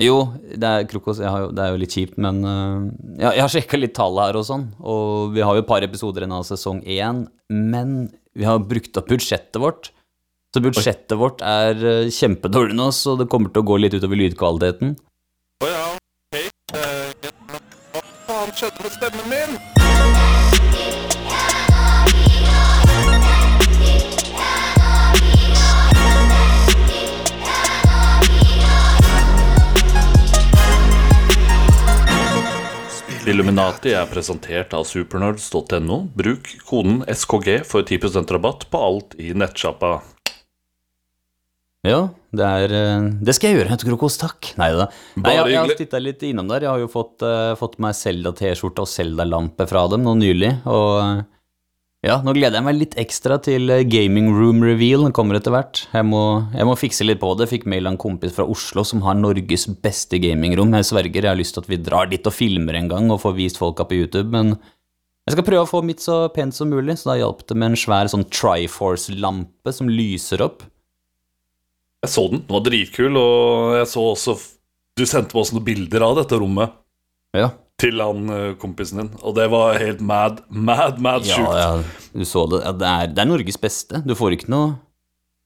Jo, det er Krokos, jo, det er jo litt kjipt, men uh, jeg, jeg har sjekka litt tallet her og sånn, og vi har jo et par episoder igjen av sesong én, men vi har brukt opp budsjettet vårt. Så budsjettet vårt er uh, kjempedårlig nå, så det kommer til å gå litt utover lydkvaliteten. Å ja, ok. Uh, hva faen skjedde med stemmen min? Illuminati er presentert av supernerds.no. Bruk koden SKG for 10% rabatt på alt i nettsjappa. Ja, det er øh, Det skal jeg gjøre, Krokos, takk. Nei da. Nei, jeg, jeg har titta litt innom der. Jeg har jo fått, uh, fått meg Selda-T-skjorte og Selda-lampe fra dem nå nylig, og øh, ja, nå gleder jeg meg litt ekstra til øh, Gaming Room Reveal. Den kommer etter hvert. Jeg må, jeg må fikse litt på det. Fikk mail av en kompis fra Oslo som har Norges beste gamingrom. Jeg sverger, jeg har lyst til at vi drar dit og filmer en gang og får vist folka på YouTube, men jeg skal prøve å få mitt så pent som mulig, så da hjalp det med en svær sånn Triforce-lampe som lyser opp. Jeg så den, den var dritkul, og jeg så også Du sendte meg også noen bilder av dette rommet Ja. Til han eh, kompisen din, og det var helt mad, mad, mad Ja, sjukt. ja, du så det. Ja, det, er, det er Norges beste. Du får ikke noe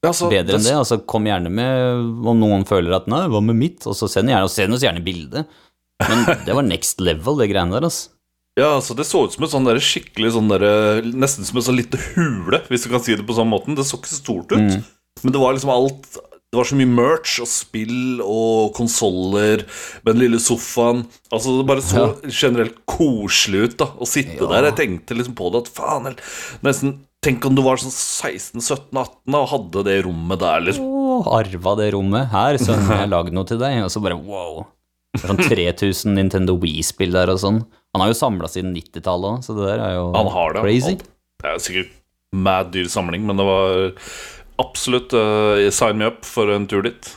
Altså, bedre enn det. Altså, kom gjerne med om noen føler at 'nei, hva med mitt?' Og så send gjerne, og send oss gjerne bilde. Men det var next level, det greiene der, altså. Ja, altså Det så ut som et sånn der skikkelig sånn der, Nesten som en sånn lite hule, hvis du kan si det på sånn måten. Det så ikke så stort ut, men det var liksom alt Det var så mye merch og spill og konsoller med den lille sofaen. Altså Det bare så generelt koselig ut da å sitte Ja. der. Jeg tenkte liksom på det at faen Nesten Tenk om du var sånn 16-17-18 og hadde det rommet der, liksom. Oh, arva det rommet. Her, sønn, jeg har lagd noe til deg. Og så bare wow. Det er sånn 3000 Nintendo Wii-spill der og sånn. Han har jo samla siden 90-tallet òg, så det der er jo crazy. Det er sikkert mad dyr samling, men det var absolutt uh, Sign me up for en tur dit.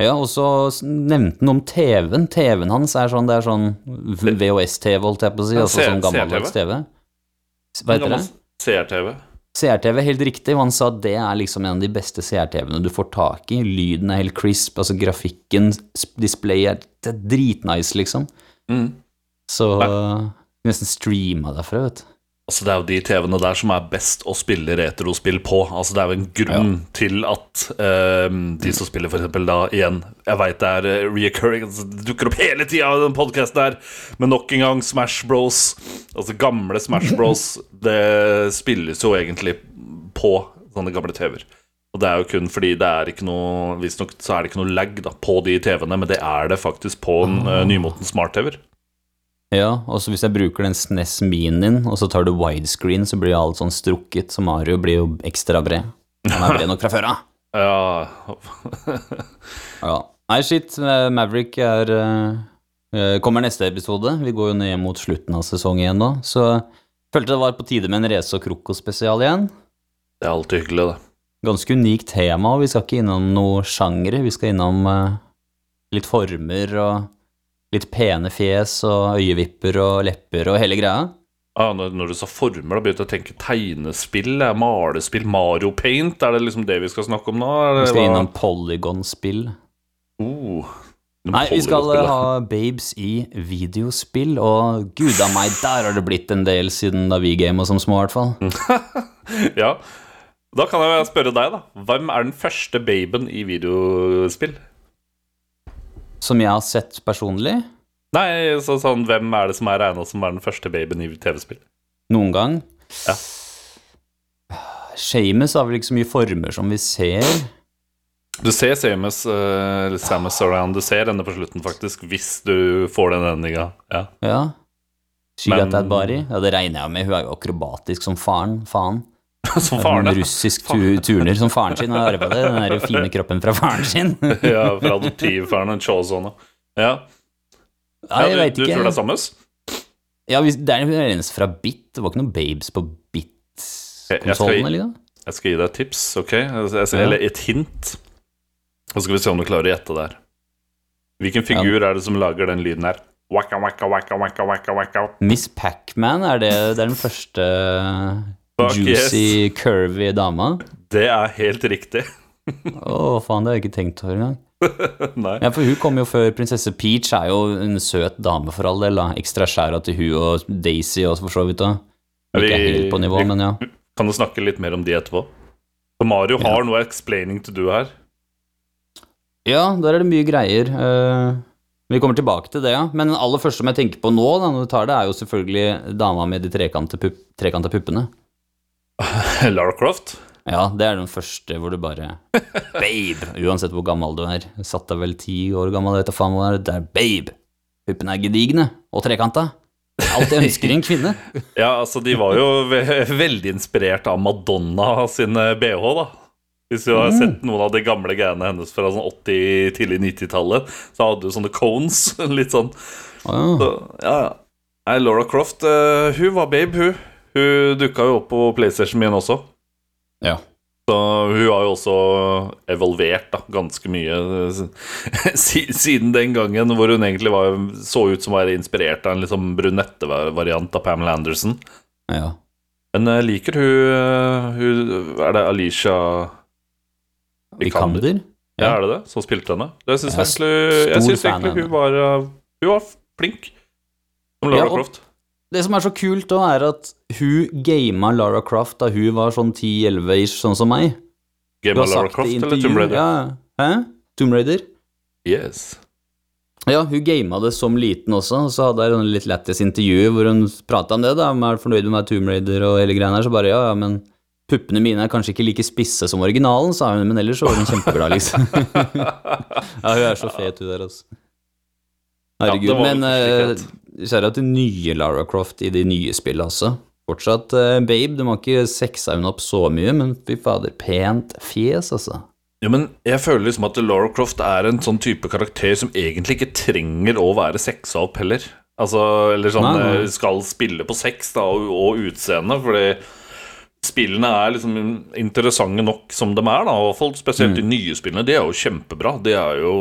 Ja, og så nevnte han om TV-en. TV-en hans er sånn, det er sånn VHS-TV, holdt jeg på å si. Altså sånn gammeldags TV. Hva heter det? CR-TV. CR-TV, helt riktig. Han sa det er liksom en av de beste CR-TV-ene du får tak i. Lyden er helt crisp, altså grafikken, displayet display det er dritnice, liksom. Mm. Så nesten streama derfra, vet du. Altså Det er jo de TV-ene der som er best å spille retrospill på. Altså Det er jo en grunn til at eh, de som spiller for eksempel da igjen Jeg veit det er uh, reoccurring, altså, det dukker opp hele tida i den podkasten her, men nok en gang Smash Bros. Altså gamle Smash Bros. Det spilles jo egentlig på sånne gamle TV-er. Og det er jo kun fordi det er ikke noe Visstnok så er det ikke noe lag da på de TV-ene, men det er det faktisk på en uh, nymoten smart-TV-er. Ja, og så hvis jeg bruker den SNES Minien, og så tar du widescreen, så blir alt sånn strukket, så Mario blir jo ekstra bred. Han er bred nok fra før av. Ja, Ja. Nei, shit, eh, Maverick er eh, eh, Kommer neste episode. Vi går jo ned mot slutten av sesongen igjen nå, så følte det var på tide med en Race og Kroko-spesial igjen. det er alltid hyggelig, det. Ganske unikt tema, og vi skal ikke innom noe sjangre. Vi skal innom litt former og litt pene fjes og øyevipper og lepper og hele greia. Ah, når, du sa former, da begynte jeg å tenke tegnespill, eh, malespill, Mario Paint. Er det liksom det vi skal snakke om nå? Vi skal innom polygonspill. Oh, Nei, vi skal ha babes i videospill, og gud a meg, der har det blitt en del siden da vi gama som små, i hvert fall. Ja. Da kan jeg spørre deg, da. Hvem er den første baben i videospill? Som jeg har sett personlig, Nei, så, sånn, hvem er det som er regna som er den første babyen i TV-spill? noen gang. Ja. Shames har vel ikke så mye former som vi ser. Du ser Samus, uh, Samus Around, du ser henne på slutten, faktisk, hvis du får den endinga. Ja. Ja. She Men- got that body. Ja, det regner jeg med. Hun er jo akrobatisk som faren. Faen. Som faren, en russisk tu turner som faren sin har arva det. Den der fine kroppen fra faren sin. ja. Fra adoptivfaren og Chozone. Ja. Ja, jeg ja, du, du tror det er samme? Ja, det er den eneste fra Bit. Det var ikke noen babes på Jeg- jeg Bit-konsollen, eller? Jeg skal gi deg et tips, ok? Jeg- jeg- Eller et hint. Så skal vi se om du klarer å gjette det her. Hvilken figur er det som lager den lyden her? Waka, waka, waka, waka, waka, waka. Miss Pacman, er det, det er den første Fuck juicy, curvy dama? Det er helt riktig. Å, faen, det har jeg ikke tenkt over engang. Nei. Ja, for hun kom jo før Prinsesse Peach er jo en søt dame for all del, da. Ekstra skjæra til hun og Daisy også, for så vidt. da. Ikke Vi- helt på nivå, vi- men ja. Kan du snakke litt mer om de etterpå? For Mario Ja. har noe explaining to do her. Ja, der er det mye greier. Eh, vi kommer tilbake til det, ja. Men den aller første som jeg tenker på nå, da, når du tar det, er jo selvfølgelig dama med de trekanta pup puppene. Lara Croft. Ja, det er den første hvor du bare Babe! Uansett hvor gammel du er. Satt deg vel ti år gammel, vet du faen hva det er. Babe! Puppene er gedigne. Og trekanta. Alt jeg ønsker i en kvinne. Ja, altså, de var jo ve veldig inspirert av Madonna sin bh, da. Hvis du har Mm. sett noen av de gamle greiene hennes fra sånn 80-, tidlig 90-tallet, så hadde du sånne cones. Litt sånn Ah. ja. så, Ja, ja. Laura Croft, uh, hun var babe, hun. Hun dukka jo opp på PlayStation min også. ja. Så hun har jo også evolvert da, ganske mye eh, siden den gangen hvor hun egentlig var, så ut som å være inspirert av en liksom brunette-variant av Pamela Anderson. ja. Men jeg liker hun, eh, hun Er det Alicia Vikander? Ja, er det det? Som spilte henne? Jeg er egentlig, egentlig hun var, eh, hun var flink. Som Lara Ja, Croft. Det som er så kult da, er at hun gama Lara Croft da hun var sånn 10-11-ish, sånn som meg. Har Lara Croft eller Tomb Raider? Ja. Hæ? Tomb Raider? Yes. Ja, hun gama det som liten også, og så hadde jeg en litt lættis intervju hvor hun prata om det, da, om er fornøyd med Tomb Raider og hele greia her, så bare ja, ja, men puppene mine er kanskje ikke like spisse som originalen, sa hun, men ellers så var hun kjempeglad, liksom. ja, hun er så fet, hun der, altså. Herregud, Ja, men uh, kjære til nye Lara Croft i de nye spillene, altså. Fortsatt eh, babe, du må ikke sexe henne opp så mye, men fy fader, pent fjes, altså. Ja, men jeg føler liksom at Lara Croft er en sånn type karakter som egentlig ikke trenger å være sexa opp heller. Altså, eller sånn Nei, nei. eh, skal spille på sex da, og, og utseende, fordi spillene er liksom interessante nok som de er, da, og folk, spesielt de nye spillene. De er jo kjempebra. De er jo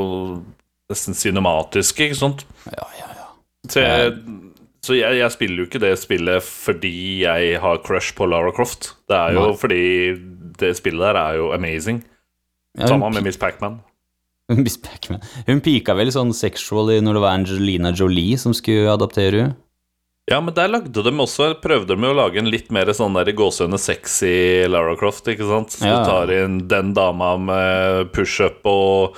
nesten cinematiske, ikke sant? Ja, ja, ja. Så jeg, så jeg, jeg spiller jo ikke det spillet fordi jeg har crush på Lara Croft. Det er jo Nei. fordi det spillet der er jo amazing. ja Sammen med Miss Pacman. Miss Pac-Man. Hun pika vel sånn sexually når det var Angelina Jolie som skulle adaptere henne. Ja, men der lagde de også Prøvde de å lage en litt mer sånn der gåsehudene sexy Lara Croft, ikke sant? Så Ja. Du tar inn den dama med pushup og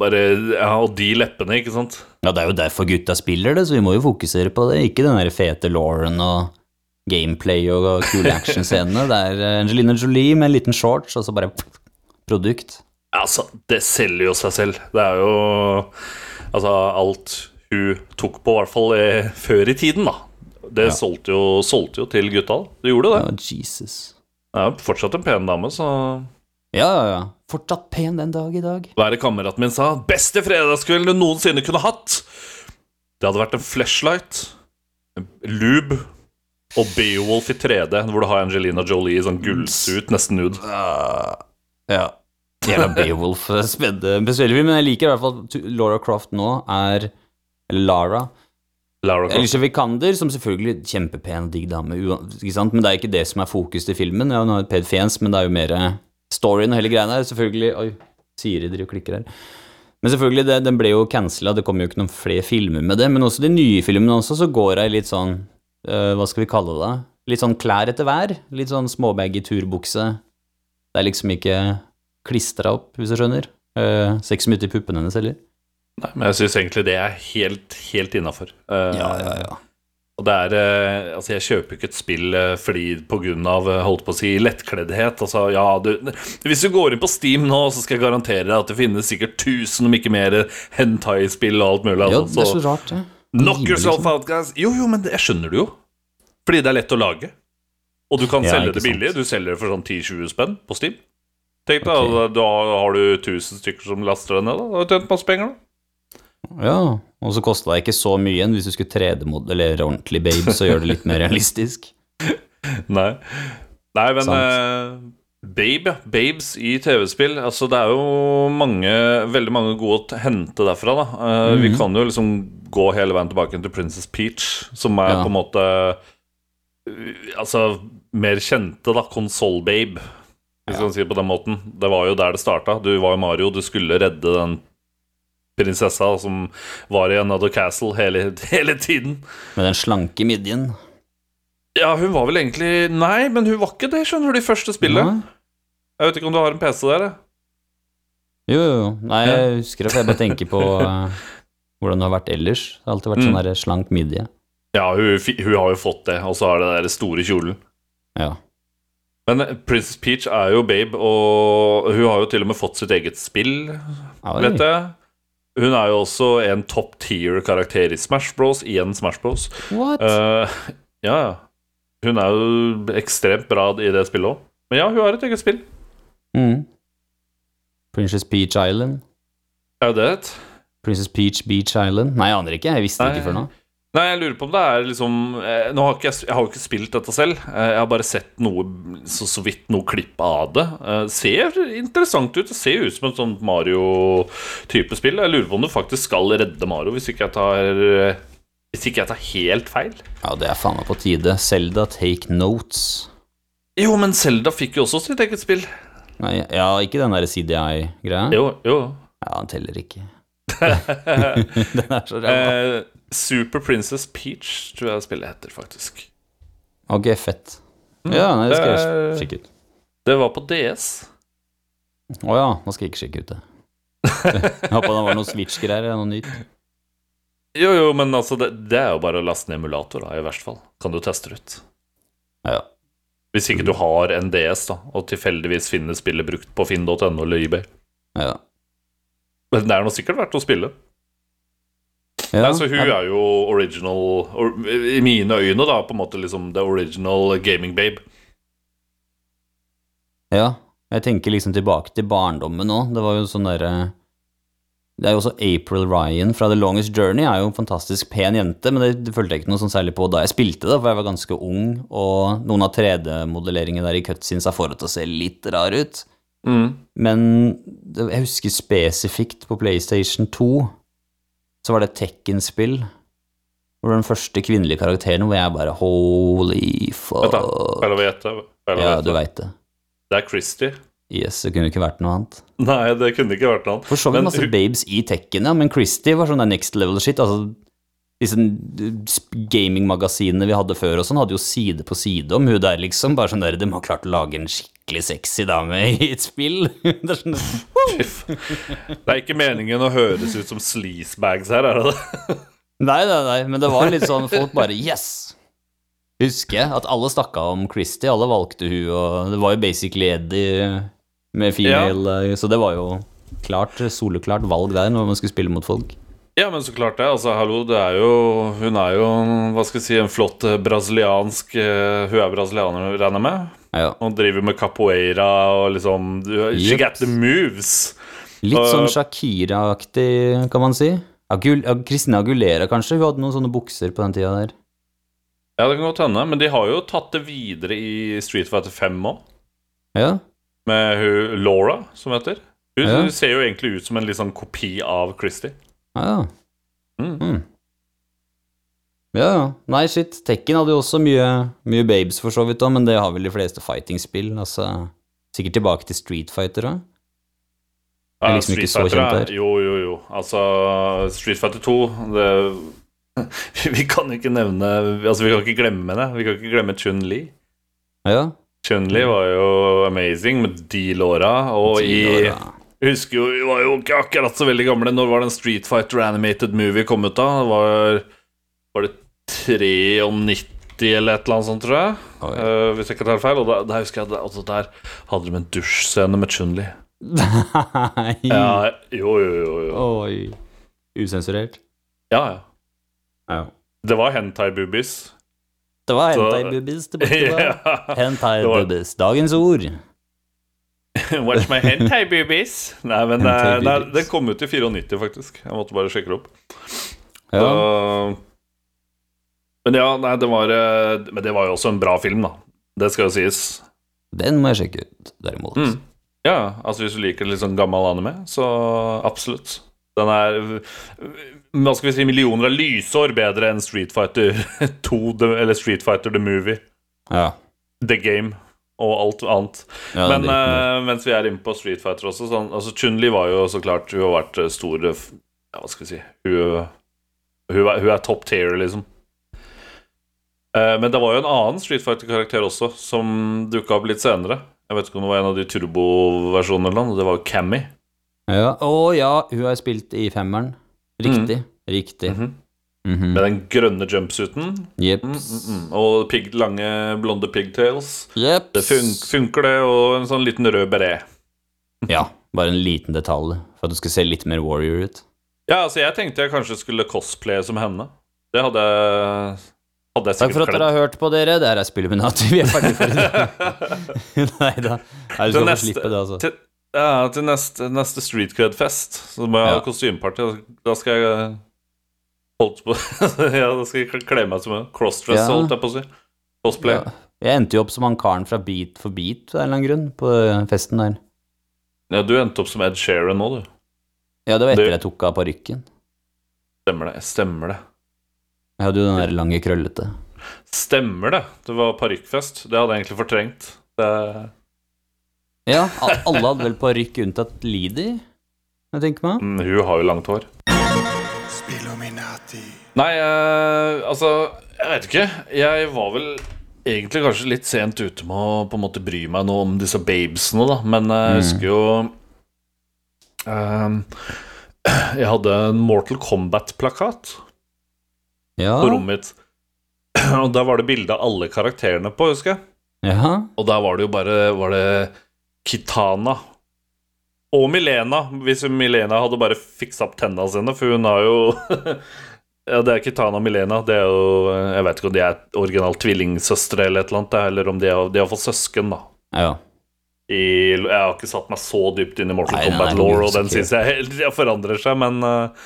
bare Ja, og de leppene, ikke sant? Ja, det er jo derfor gutta spiller det, så vi må jo fokusere på det. Ikke den der fete Lauren og gameplay og kule actionscenene. Det er eh, Angelina Jolie med en liten shorts, og så bare produkt. Altså, det selger jo seg selv. Det er jo Altså, alt hun tok på, i hvert fall eh, før i tiden, da. Det Ja. solgte, jo, solgte jo til gutta. Det gjorde det. Ja, Jesus. Det er jo fortsatt en pen dame, så Ja, ja, ja. Fortsatt pen den dag i dag. Hva er det kameraten min sa? Beste fredagskvelden du noensinne kunne hatt! Det hadde vært en flashlight, en lube og Beowulf i 3D, hvor du har Angelina Jolie i sånn gullsuit, nesten nude. Ja. Jævla Beowulf. eh, Spennende men jeg liker i hvert fall at Laura Croft nå er Eller Lara. Lara Croft. Alicia Vikander, som selvfølgelig kjempepen og digg dame, ikke sant? men det er ikke det som er fokus i filmen. Ja, hun har et pent fjes, men det er jo mer storyen og hele greia der. Selvfølgelig Oi, Siri driver og klikker her. Men selvfølgelig, det, den ble jo cancela, det kommer jo ikke noen flere filmer med det. Men også de nye filmene også, så går jeg litt sånn øh, Hva skal vi kalle det? Litt sånn klær etter hver. Litt sånn småbaggy turbukse. Det er liksom ikke klistra opp, hvis du skjønner. Uh, Ser ikke så mye til puppene hennes heller. Nei, men jeg syns egentlig det er helt, helt innafor. ja. Og det er eh, Altså, jeg kjøper ikke et spill eh, fordi av, eh, holdt på å si, lettkleddhet. Altså, ja, du Hvis du går inn på Steam nå, så skal jeg garantere deg at det finnes sikkert tusen, om ikke mer, hentai-spill og alt mulig. Ja, Altså. det er så rart, det. knock yourself out, guys. Jo, jo, men det, jeg skjønner det jo. Fordi det er lett å lage. Og du kan Ja, selge det billig. sant. Du selger det for sånn 10-20 spenn på Steam. Tenk deg, okay. da, da har du 1000 stykker som laster det ned. Da har du tjent masse penger, da. Ja, og så kosta det ikke så mye enn hvis du skulle 3D-modellere ordentlig babe, så gjør det litt mer realistisk. Nei. Nei, men eh, Babe, ja. Babes i TV-spill. Altså, det er jo mange, veldig mange gode å hente derfra, da. Eh, Vi Mhm. kan jo liksom gå hele veien tilbake til Princess Peach, som er Ja. på en måte uh, Altså mer kjente, da. Konsoll-babe, hvis Ja. vi kan si det på den måten. Det var jo der det starta. Du var jo Mario, du skulle redde den prinsessa som var i Another Castle hele, hele tiden. Med den slanke midjen. Ja, hun var vel egentlig Nei, men hun var ikke det, skjønner du, i første spillet. Nei. Jeg vet ikke om du har en PC der? jeg. Jo, jo. jo. Nei, jeg husker det, for jeg bare tenker på uh, hvordan det har vært ellers. Det har alltid vært Mm. sånn slank midje. Ja, hun, hun har jo fått det, og så har det den store kjolen. Ja. Men Princess Peach er jo babe, og hun har jo til og med fått sitt eget spill, Oi. vet jeg. Hun er jo også en top tier-karakter i Smash Bros. Igjen Smash Bros. What? Uh, ja, ja. Hun er jo ekstremt bra i det spillet òg. Men ja, hun har et eget spill. Mm. Princess Peach Island. Er jo det et? Princess Peach Beach Island. Nei, jeg aner ikke. Jeg visste Nei. ikke før nå. Nei, jeg lurer på om det er liksom eh, Nå har ikke jeg, jeg har jo ikke spilt dette selv. Eh, jeg har bare sett noe så, så vidt noe klipp av det. Eh, ser interessant ut. Det ser ut som et sånt Mario-type spill. Jeg lurer på om du faktisk skal redde Mario, hvis ikke jeg tar Hvis ikke jeg tar helt feil. Ja, det er faen meg på tide. Selda Take Notes. Jo, men Selda fikk jo også sitt eget spill. Nei, ja, ikke den der CDI-greia. Jo, jo. Ja, den teller ikke. den er så ræva. Super Princess Peach tror jeg spillet heter, faktisk. Ok, fett. Ja, nei, det skal jeg Mm. Sjekke ut. Det var på DS. Å ja, nå skal jeg ikke sjekke ut det. Jeg håpa det var noe Switch-greier eller noe nytt. Jo, jo, men altså, det, det er jo bare å laste ned emulator, da, i verste fall. Kan du teste det ut. Ja. Hvis ikke du har en DS, da, og tilfeldigvis finner spillet brukt på finn.no eller eBay. Ja. Men det er nå sikkert verdt å spille. Ja. så hun er jo original or, I mine øyne, da, på en måte liksom the original gaming babe. Ja, jeg tenker liksom tilbake til barndommen nå. Det var jo sånn derre Det er jo også April Ryan fra The Longest Journey er jo en fantastisk pen jente, men det, det følte jeg ikke noe sånn særlig på da jeg spilte det, for jeg var ganske ung, og noen av 3D-modelleringene der i cutscenes har forut til å se litt rar ut. Mm. Men jeg husker spesifikt på PlayStation 2 så var det Tekken-spill. Hvor den første kvinnelige karakteren hvor jeg bare holy fuck. Feil å vite. Feil Ja, du veit det. Det er Christy. Yes, det kunne ikke vært noe annet. Nei, det kunne ikke vært noe annet. For så vidt masse babes i Tekken, ja, men Christie var sånn der next level shit. Altså, disse sp- gamingmagasinene vi hadde før og sånn, hadde jo side på side om hun der, liksom. Bare sånn der, de har klart å lage en skikkelig sexy dame i et spill. det er sånn, Det er ikke meningen å høres ut som sleazebags her, er det det? nei, nei, nei, men det var litt sånn, folk bare yes! Husker jeg at alle snakka om Christie, alle valgte hun, og det var jo basically Eddie med female, ja. så det var jo klart, soleklart valg der når man skulle spille mot folk. Ja, men så klart det. Altså, hallo, det er jo Hun er jo, hva skal jeg si, en flott eh, brasiliansk eh, Hun er brasilianer, regner jeg med? Ja. Og driver med capoeira og liksom du- She Yep. got the moves. Litt sånn Shakira-aktig, kan man si. Agul Christina Agulera, kanskje? Hun hadde noen sånne bukser på den tida der. Ja, det kan godt hende. Men de har jo tatt det videre i Street Fighter 5 òg. Ja. Med hun Laura, som heter. Hun Ja. ser jo egentlig ut som en litt sånn kopi av Christie. Ja, ja. Mm. Mm. Ja, ja. Nei, shit. Tekken hadde jo også mye, mye babes, for så vidt, da, men det har vel de fleste fighting-spill. Altså, sikkert tilbake til Street Fighter, da. Er liksom ikke Street så Fighter kjent er- der. Jo, jo, jo. Altså, Street Fighter 2 det, Vi kan ikke nevne Altså, vi kan ikke glemme det. Vi kan ikke glemme Chun-Li. Ja. Chun-Li var jo amazing med de låra, og i. Jeg husker jo, vi var jo ikke akkurat så veldig gamle. Når var den Street Fighter Animated Movie kom ut, da? Var, var det 93 eller et eller annet sånt, tror jeg? Oh, ja. uh, hvis jeg ikke tar feil. Og da, der husker jeg at altså, der hadde de en dusjscene med Chun-Li. Nei. Ja, jo, jo, jo, jo. Oi. Usensurert. Ja, ja. Ja. Det var hentai-boobies. Det var hentai boobies tilbake. Ja. Hentai-boobies. Dagens ord. Watch my hentai-boobies. Nei, men eh, Hentai nei, den kom ut i 94, faktisk. Jeg måtte bare sjekke det opp. Ja. Så- men ja, nei, det var eh, Men det var jo også en bra film, da. Det skal jo sies. Den må jeg sjekke ut, derimot. Mm. Ja, altså hvis du liker litt sånn gammel anime, så absolutt. Den er Hva skal vi si millioner av lysår bedre enn Street Fighter 2 eller Street Fighter The Movie, Ja. The Game og alt annet. ja Men eh, mens vi er inne på Street Fighter også sånn, altså Chun-Li var jo så klart Hun har vært eh, stor eh, Ja, hva skal vi si Hun, hun, er, hun er top tier, liksom. Men det var jo en annen Street Fighter-karakter også, som dukka opp litt senere. Jeg vet ikke om det var en av de turboversjonene eller noe. Det var jo Cammy. Ja. Å ja, hun har spilt i femmeren. Riktig. Riktig. Mhm. Med den grønne jumpsuiten. Mm, mm, mm. Og pig, lange, blonde pigtails. Jepp. Det fun funker, det, og en sånn liten rød beret. Ja, bare en liten detalj for at du skal se litt mer warrior ut. Ja, altså, jeg tenkte jeg kanskje skulle cosplaye som henne. Det hadde jeg Hadde jeg Takk for at dere har hørt på, dere. Det her er Spilluminati. Vi er ferdige for i dag. Nei da. Du skal neste- slippe det, altså. Til, ja, til neste, neste Street Cred-fest så må jeg ha Ja. kostymeparty. Da skal jeg holdt på Ja, da skal jeg kle meg som en crossdress, Ja. holdt jeg på å si. Cosplay. Ja. Jeg endte jo opp som han karen fra Beat for Beat av en eller annen grunn på festen der. Ja, du endte opp som Ed Sheeran nå, du. Ja, det var etter Du- jeg tok av parykken. Stemmer det. Stemmer det. Jeg hadde jo den der lange, krøllete. Stemmer det. Det var parykkfest. Det hadde jeg egentlig fortrengt. Det, Ja, alle hadde vel parykk unntatt Lidi, jeg tenker meg. mm, hun har jo langt hår. Nei, eh, altså Jeg vet ikke. Jeg var vel egentlig kanskje litt sent ute med å på en måte bry meg noe om disse babesene, da. Men eh, jeg husker jo eh, Jeg hadde en Mortal Kombat-plakat Ja. på rommet mitt. Og der var det bilde av alle karakterene på, husker jeg. ja. Og der var det jo bare Var det Kitana og Milena. Hvis Milena hadde bare fiksa opp tenna sine, for hun har jo Ja, det er Kitana og Milena. Det er jo Jeg vet ikke om de er originalt tvillingsøstre eller et eller annet, eller om de har, de har fått søsken, da. ja. I, jeg har ikke satt meg så dypt inn i Mortal Nei, Kombat Law, og den syns jeg helt jeg forandrer seg, men eh,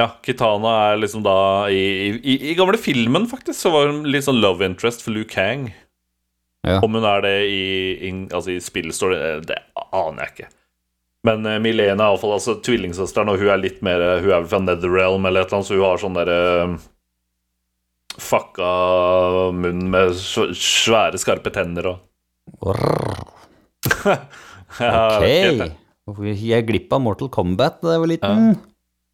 ja, Kitana er liksom da I, i, i gamle filmen, faktisk, så var hun litt sånn love interest for Luke Kang. Ja. Om hun er det i, in, altså i spillstory, eh, det aner jeg ikke. Men uh, Milena er iallfall altså, tvillingsøsteren, og hun er litt mer eh, Hun er vel fra Netherrealm eller et eller annet, så hun har sånn derre Fucka munn med svære, skarpe tenner og Ok. jeg. Gikk glipp av Mortal Kombat da jeg var liten?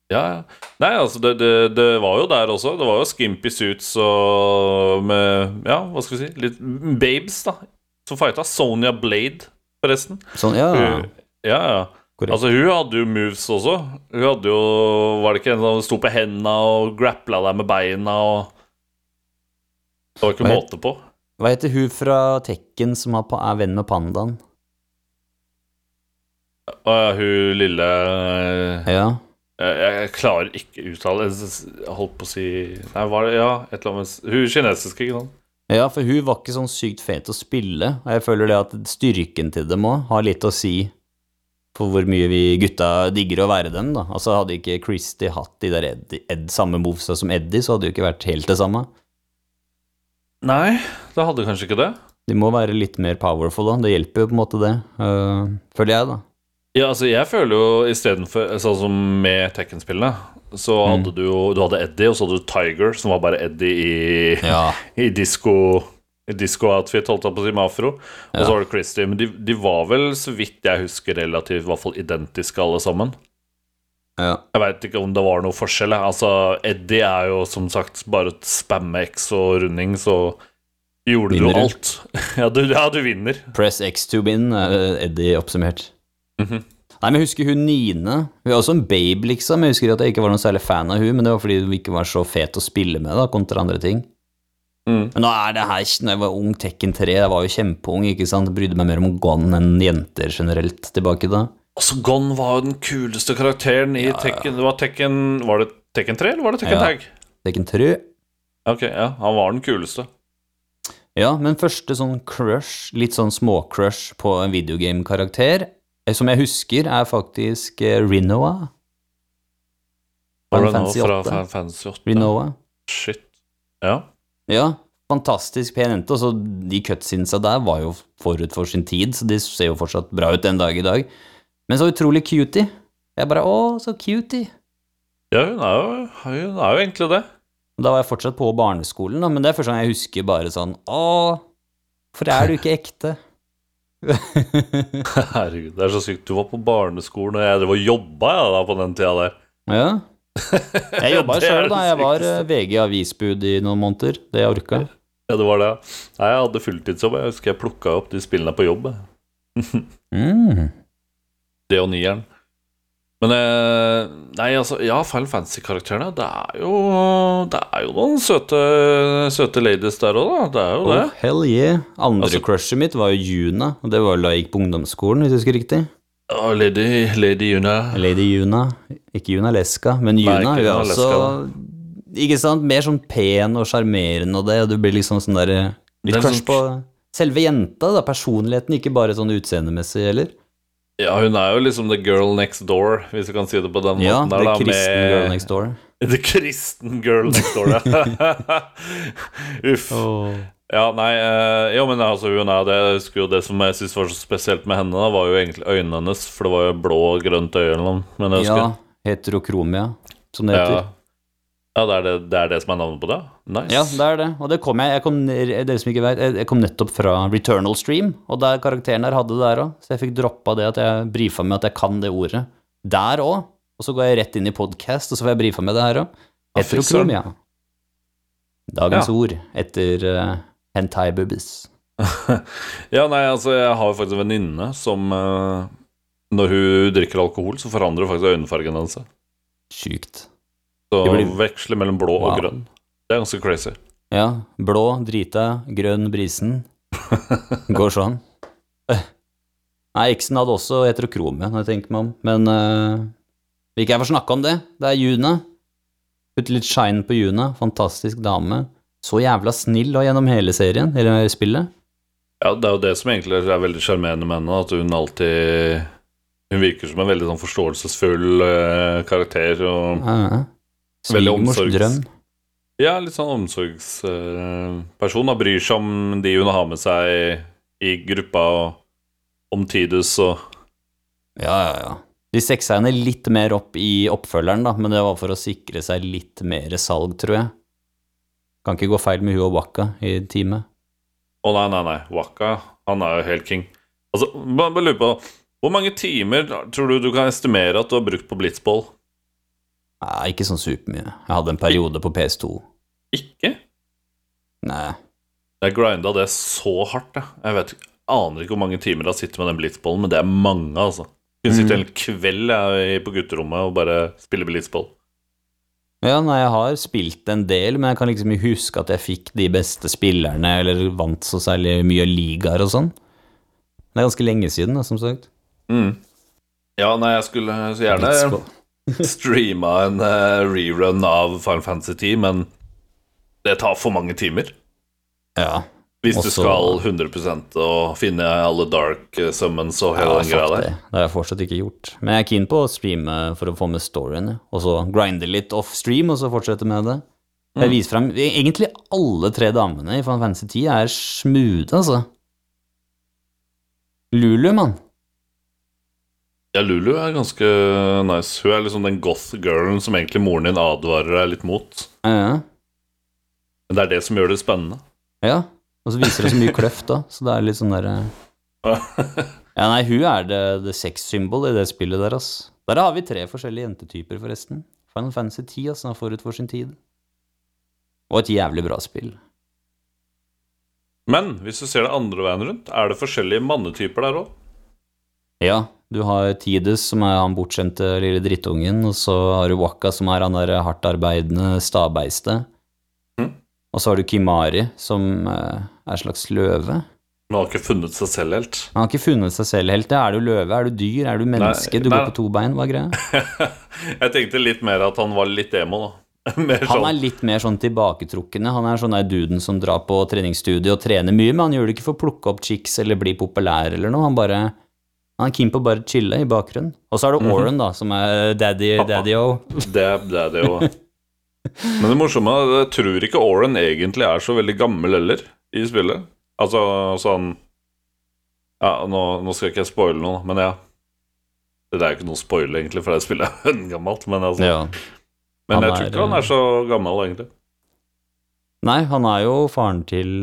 Ja, ja. Nei, altså, det, det, det var jo der også. Det var jo skimpy suits og med Ja, hva skal vi si? Litt babes, da. Som fighta. Sonya Blade, forresten. Sånn, ja. Hun, ja, ja. Korrekt. Altså, hun hadde jo moves også. Hun hadde jo Var det ikke en som sto på hendene og grappla deg med beina og Det var ikke Hva måte på. Hva heter hun fra Tekken som er venn med pandaen? Å ja, hun lille eh, Ja. Jeg, jeg klarer ikke uttale Jeg holdt på å si Nei, var det Ja, et eller annet Hun kinesiske, ikke sant? ja, for hun var ikke sånn sykt fet å spille, og jeg føler det at styrken til dem òg har litt å si for hvor mye vi gutta digger å være dem, da. Altså, hadde ikke Christy hatt de der Ed, Ed, samme movesa som Eddie, så hadde det jo ikke vært helt det samme. Nei, det hadde kanskje ikke det. De må være litt mer powerful, da. Det hjelper jo på en måte, det. Uh, føler jeg, da. Ja, altså jeg føler jo istedenfor Sånn som med Tekken-spillene, så hadde du jo Du hadde Eddie, og så hadde du Tiger, som var bare Eddie i, Ja. i disco i disco-outfit, holdt jeg på å si, med afro. Og så var det Christie. Men de, de var vel, så vidt jeg husker, relativt i hvert fall identiske alle sammen. ja. Jeg veit ikke om det var noe forskjell. Altså, Eddie er jo som sagt bare et spamme X og runding, så gjorde Vinner du alt. ja, du, ja, du vinner. Press X to win, er Eddie oppsummert. Mhm. Nei, men jeg husker hun Nine. Hun er også en babe, liksom. Jeg husker at jeg ikke var noen særlig fan av hun, men det var fordi hun ikke var så fet å spille med, da, kontra andre ting. Mm. Men nå er det her Når jeg var ung, Tekken 3, jeg var jo kjempeung, ikke sant. Jeg brydde meg mer om Gon enn jenter generelt tilbake da. Altså, Gon var jo den kuleste karakteren i Ja. Tekken. Det var Tekken Var det Tekken 3, eller var det Tekken Ja. Tag? Tekken 3 Ok, ja, han var den kuleste. Ja, men første sånn crush, litt sånn småcrush på en videogame-karakter, eh, som jeg husker, er faktisk eh, Rinoa. Final Fantasy fra 8. Final Fantasy 8? Rinoa. Shit. Ja. Ja, fantastisk pen jente. Og så de cutsinsa der var jo forut for sin tid, så de ser jo fortsatt bra ut den dag i dag. Men så utrolig cutie. Jeg bare Å, så cutie. ja, hun er jo, hun er jo egentlig det. Da var jeg fortsatt på barneskolen, da, men det er første gang jeg husker bare sånn Å, hvorfor er du ikke ekte? Herregud, det er så sykt. Du var på barneskolen, og jeg drev og jobba ja, da, på den tida der. ja, Jeg jobba sjøl, da. Jeg var eh, VG avisbud i noen måneder. Det jeg orka. Ja, det var det. Nei, jeg hadde fulltidsjobb. Jeg husker jeg plukka opp de spillene på jobb. Mm. Det og nieren. Men eh, Nei, altså Ja, Final Fantasy-karakterene. Det er jo Det er jo noen søte, søte ladies der òg, da. Det er jo det. Oh, hell yeah. Andre Altså- crushet mitt var jo Juna, og det var da jeg gikk på ungdomsskolen, hvis jeg husker riktig. Å, lady, lady Juna. Lady Juna. Ikke Juna Leska, men Nei, Juna ikke hun også Ikke sant? Mer sånn pen og sjarmerende og det, og du blir liksom sånn der Litt er crush på selve jenta, da. Personligheten, ikke bare sånn utseendemessig heller. Ja, hun er jo liksom the girl next door, hvis du kan si det på den Ja, måten. der, da, kristen med- girl next door. The kristen girl next door, ja. Uff. Ja, nei eh, Jo, men altså, hun er det. Jeg husker jo det som jeg syntes var så spesielt med henne, da, var jo egentlig øynene hennes, for det var jo blå og grønt øye eller noe. Men jeg husker Ja, heterokromia, som det heter. ja, det er det, det er det som er navnet på det? Nice. Ja, det er det. Og det kom jeg Jeg kom, dere som ikke vet, jeg kom nettopp fra Returnal Stream, og der karakteren der hadde det der òg, så jeg fikk droppa det at jeg brifa med at jeg kan det ordet. Der òg. Og så går jeg rett inn i podkast, og så får jeg brifa med det her òg. Ja. Heterokromia. Dagens Ja. ord etter uh, hentai boobies. Ja, nei, altså, jeg har jo faktisk en venninne som uh, Når hun drikker alkohol, så forandrer hun faktisk øyenfargen hennes. Sjukt. Så Det blir- veksler mellom blå og grønn. Det er ganske crazy. Ja. Blå, drita, grønn, brisen. Går sånn. Eh. Nei, eksen hadde også heterokromia, når jeg tenker meg om. Men uh, vil ikke jeg få snakke om det. Det er June. Putt litt shine på June. Fantastisk dame. Så jævla snill og gjennom hele serien, eller spillet. Ja, det er jo det som egentlig er veldig sjarmerende med henne, at hun alltid Hun virker som en veldig sånn forståelsesfull uh, karakter. Og Ja, Veldig omsorgs- drøm. ja, litt sånn omsorgsperson. Uh, bryr seg om de hun har med seg i gruppa, og om Tidus og Ja, ja, ja. De seksa henne litt mer opp i oppfølgeren, da, men det var for å sikre seg litt mer salg, tror jeg. Kan ikke gå feil med hun og Waka i teamet. Å nei, nei, nei. Waka, han er jo helt king. Altså, bare bare lurer på Hvor mange timer tror du du kan estimere at du har brukt på blitzball? Nei, ikke sånn supermye. Jeg hadde en periode på PS2. Ikke? Nei. Jeg grinda det så hardt, jeg. Jeg vet, aner ikke hvor mange timer jeg har sittet med den blitzballen, men det er mange, altså. Jeg kunne sitte en kveld jeg, på gutterommet og bare spille blitzball. Ja, nei, jeg har spilt en del, men jeg kan liksom ikke huske at jeg fikk de beste spillerne, eller vant så særlig mye ligaer og sånn. Det er ganske lenge siden, da, som sagt. Mm. Ja, nei, jeg skulle så gjerne streama en uh, rerun av Final Fantasy 10, men det tar for mange timer. Ja. Hvis du skal 100% og finne alle dark eh, summons og hele den greia der. det. Det har jeg fortsatt ikke gjort. Men jeg er keen på å streame for å få med storyen, og så grinde litt off-stream, og så fortsette med det. Jeg Mm. viser frem Egentlig alle tre damene i Fan Fantasy 10 er smoothe, altså. Lulu, mann. Ja, Lulu er ganske nice. Hun er liksom den goth-girlen som egentlig moren din advarer deg litt mot. Ja, Men det er det som gjør det spennende. ja. Og så viser det så mye kløft, da, så det er litt sånn derre Ja, nei, hun er det, det sex-symbol i det spillet der, ass. Der har vi tre forskjellige jentetyper, forresten. Final Fantasy 10, altså, forut for sin tid. Og et jævlig bra spill. Men hvis du ser det andre veien rundt, er det forskjellige mannetyper der òg. Ja, du har Tides, som er han bortskjemte lille drittungen, og så har du Waka, som er han der hardt arbeidende stabeiste. Mhm. Og så har du Kimari, som eh, er en slags løve. Men har ikke funnet seg selv helt. Han har ikke funnet seg selv helt. Er du løve? Er du dyr? Er du menneske? Nei, du nei. går på to bein? Hva er greia? Jeg tenkte litt mer at han var litt emo, da. Mer Han sånn er litt mer sånn tilbaketrukkende. Han er sånn der duden som drar på treningsstudio og trener mye, men han gjør det ikke for å plukke opp chicks eller bli populær eller noe. Han bare han er keen på å bare chille i bakgrunnen. Og så er det Mhm. Oren, da, som er daddy, daddy-o. Men det morsomme er jeg tror ikke Oren egentlig er så veldig gammel heller i spillet. Altså sånn Ja, nå, nå skal ikke jeg spoile noe, men ja. Det er jo ikke noe spoil, egentlig, for det spillet er gammelt. Men, altså, Ja. men jeg jeg tror er, ikke han er så gammel, egentlig. Nei, han er jo faren til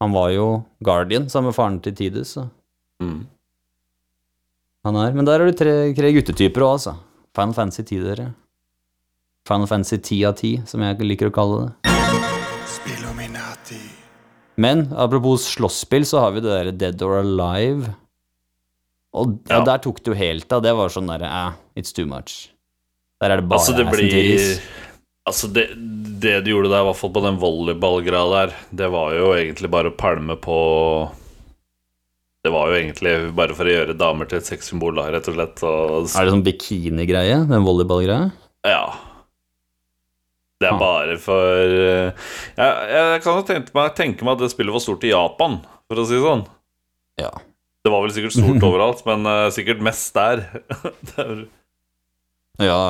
Han var jo guardian sammen med faren til Tidus. Så. Mm. Han er, men der er det tre, tre guttetyper òg, altså. Final Fantasy 10, dere. Final Fantasy 10 av 10, som jeg liker å kalle det. Spilluminati. Men apropos slåsspill, så har vi det derre Dead or Alive. Og, Ja. og der tok det jo helt av. Det var sånn derre eh, it's too much. Der er det bare Altså, det blir. Altså, det, det du gjorde der, i hvert fall på den volleyballgreia der, det var jo egentlig bare å pælme på Det var jo egentlig bare for å gjøre damer til et sexsymbol, rett og slett. Og, Er det sånn bikinigreie, den volleyballgreia? ja. Det er Ah. bare for eh, jeg, jeg kan jo tenke meg, tenke meg at det spillet var stort i Japan, for å si det sånn. Ja. Det var vel sikkert stort overalt, men uh, sikkert mest der. det er, Ja,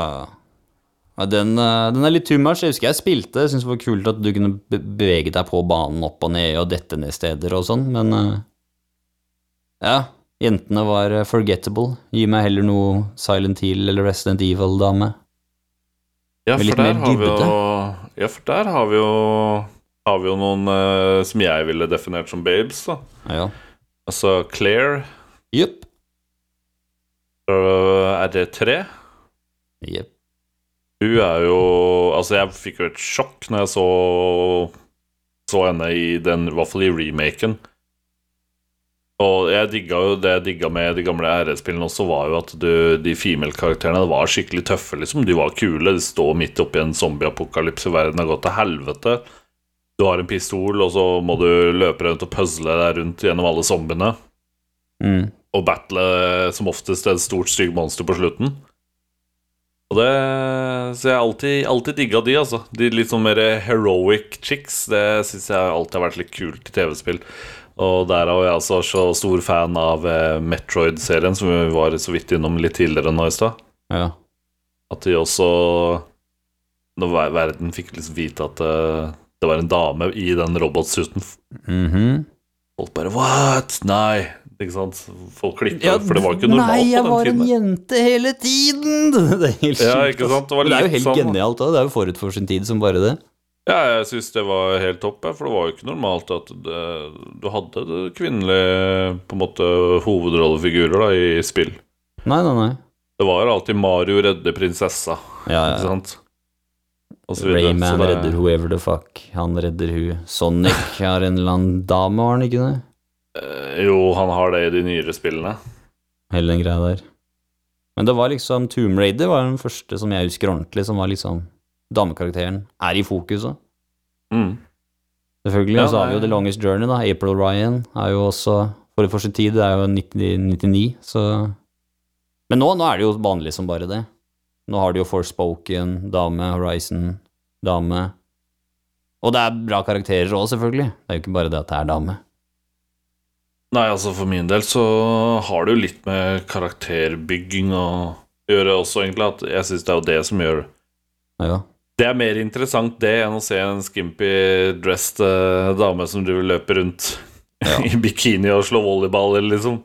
ja. den, eh, den er litt much. Jeg husker jeg spilte, jeg syntes det var kult at du kunne bevege deg på banen opp og ned og dette ned steder og sånn, men uh, Ja, jentene var forgettable. Gi meg heller noe Silent Hill eller Resident Evil-dame. Ja, for der har vi jo. Ja, for der har vi jo Har vi jo noen eh, som jeg ville definert som babes, da. Ja. Altså Claire Jepp. fra RD3. Jepp. Hun er jo Altså, jeg fikk jo et sjokk når jeg så Så henne i den, i hvert fall i remaken. Og jeg digga jo det jeg digga med de gamle RS-spillene også, var jo at du, de female-karakterene var skikkelig tøffe, liksom. De var kule. De står midt oppi en zombieapokalypse, verden har gått til helvete. Du har en pistol, og så må du løpe rundt og puzzle deg rundt gjennom alle zombiene. Mm. Og battle som oftest et stort, stygt monster på slutten. Og det Så jeg har alltid, alltid digga de, altså. De litt sånn mer heroic chicks. Det syns jeg alltid har vært litt kult i TV-spill. Og derav er jeg altså så stor fan av eh, Metroid-serien, som vi var så vidt innom litt tidligere nå i stad. Ja. At de også Når verden fikk liksom vite at eh, det var en dame i den robotsuiten Mhm. Folk bare What? Nei. Ikke sant? Folk klikka, for det var ikke normalt Nei, jeg på var den en jente hele tiden! Det er helt Ja, sjukt, ikke sant? Det det er jo helt sånn- genialt òg. Det er jo forut for sin tid som bare det. Ja, jeg syns det var helt topp, for det var jo ikke normalt at det, du hadde kvinnelige på en måte hovedrollefigurer da i spill. Nei, nei, nei. Det var alltid Mario redder prinsessa, Ja, ikke sant? Rayman det- redder whoever the fuck. Han redder hun. Sonic har en eller annen dame, har han ikke det? Eh, Jo, han har det i de nyere spillene. Hele den greia der. Men det var liksom Tomb Raider var den første som jeg husker ordentlig, som var liksom Damekarakteren er i fokuset. Mm. Selvfølgelig. Og så har vi jo. The Longest Journey, da. April Ryan er jo også for, for sin tid. Det er jo 1999, så Men nå, nå er det jo vanlig som bare det. Nå har de jo Forspoken, dame, Horizon, dame. Og det er bra karakterer òg, selvfølgelig. Det er jo ikke bare det at det er dame. Nei, altså for min del så har det jo litt med karakterbygging å gjøre også, egentlig. At jeg syns det er jo det som gjør Ja. Det er mer interessant det enn å se en skimpy dressed uh, dame som driver løper rundt Ja. i bikini og slår volleyball, liksom.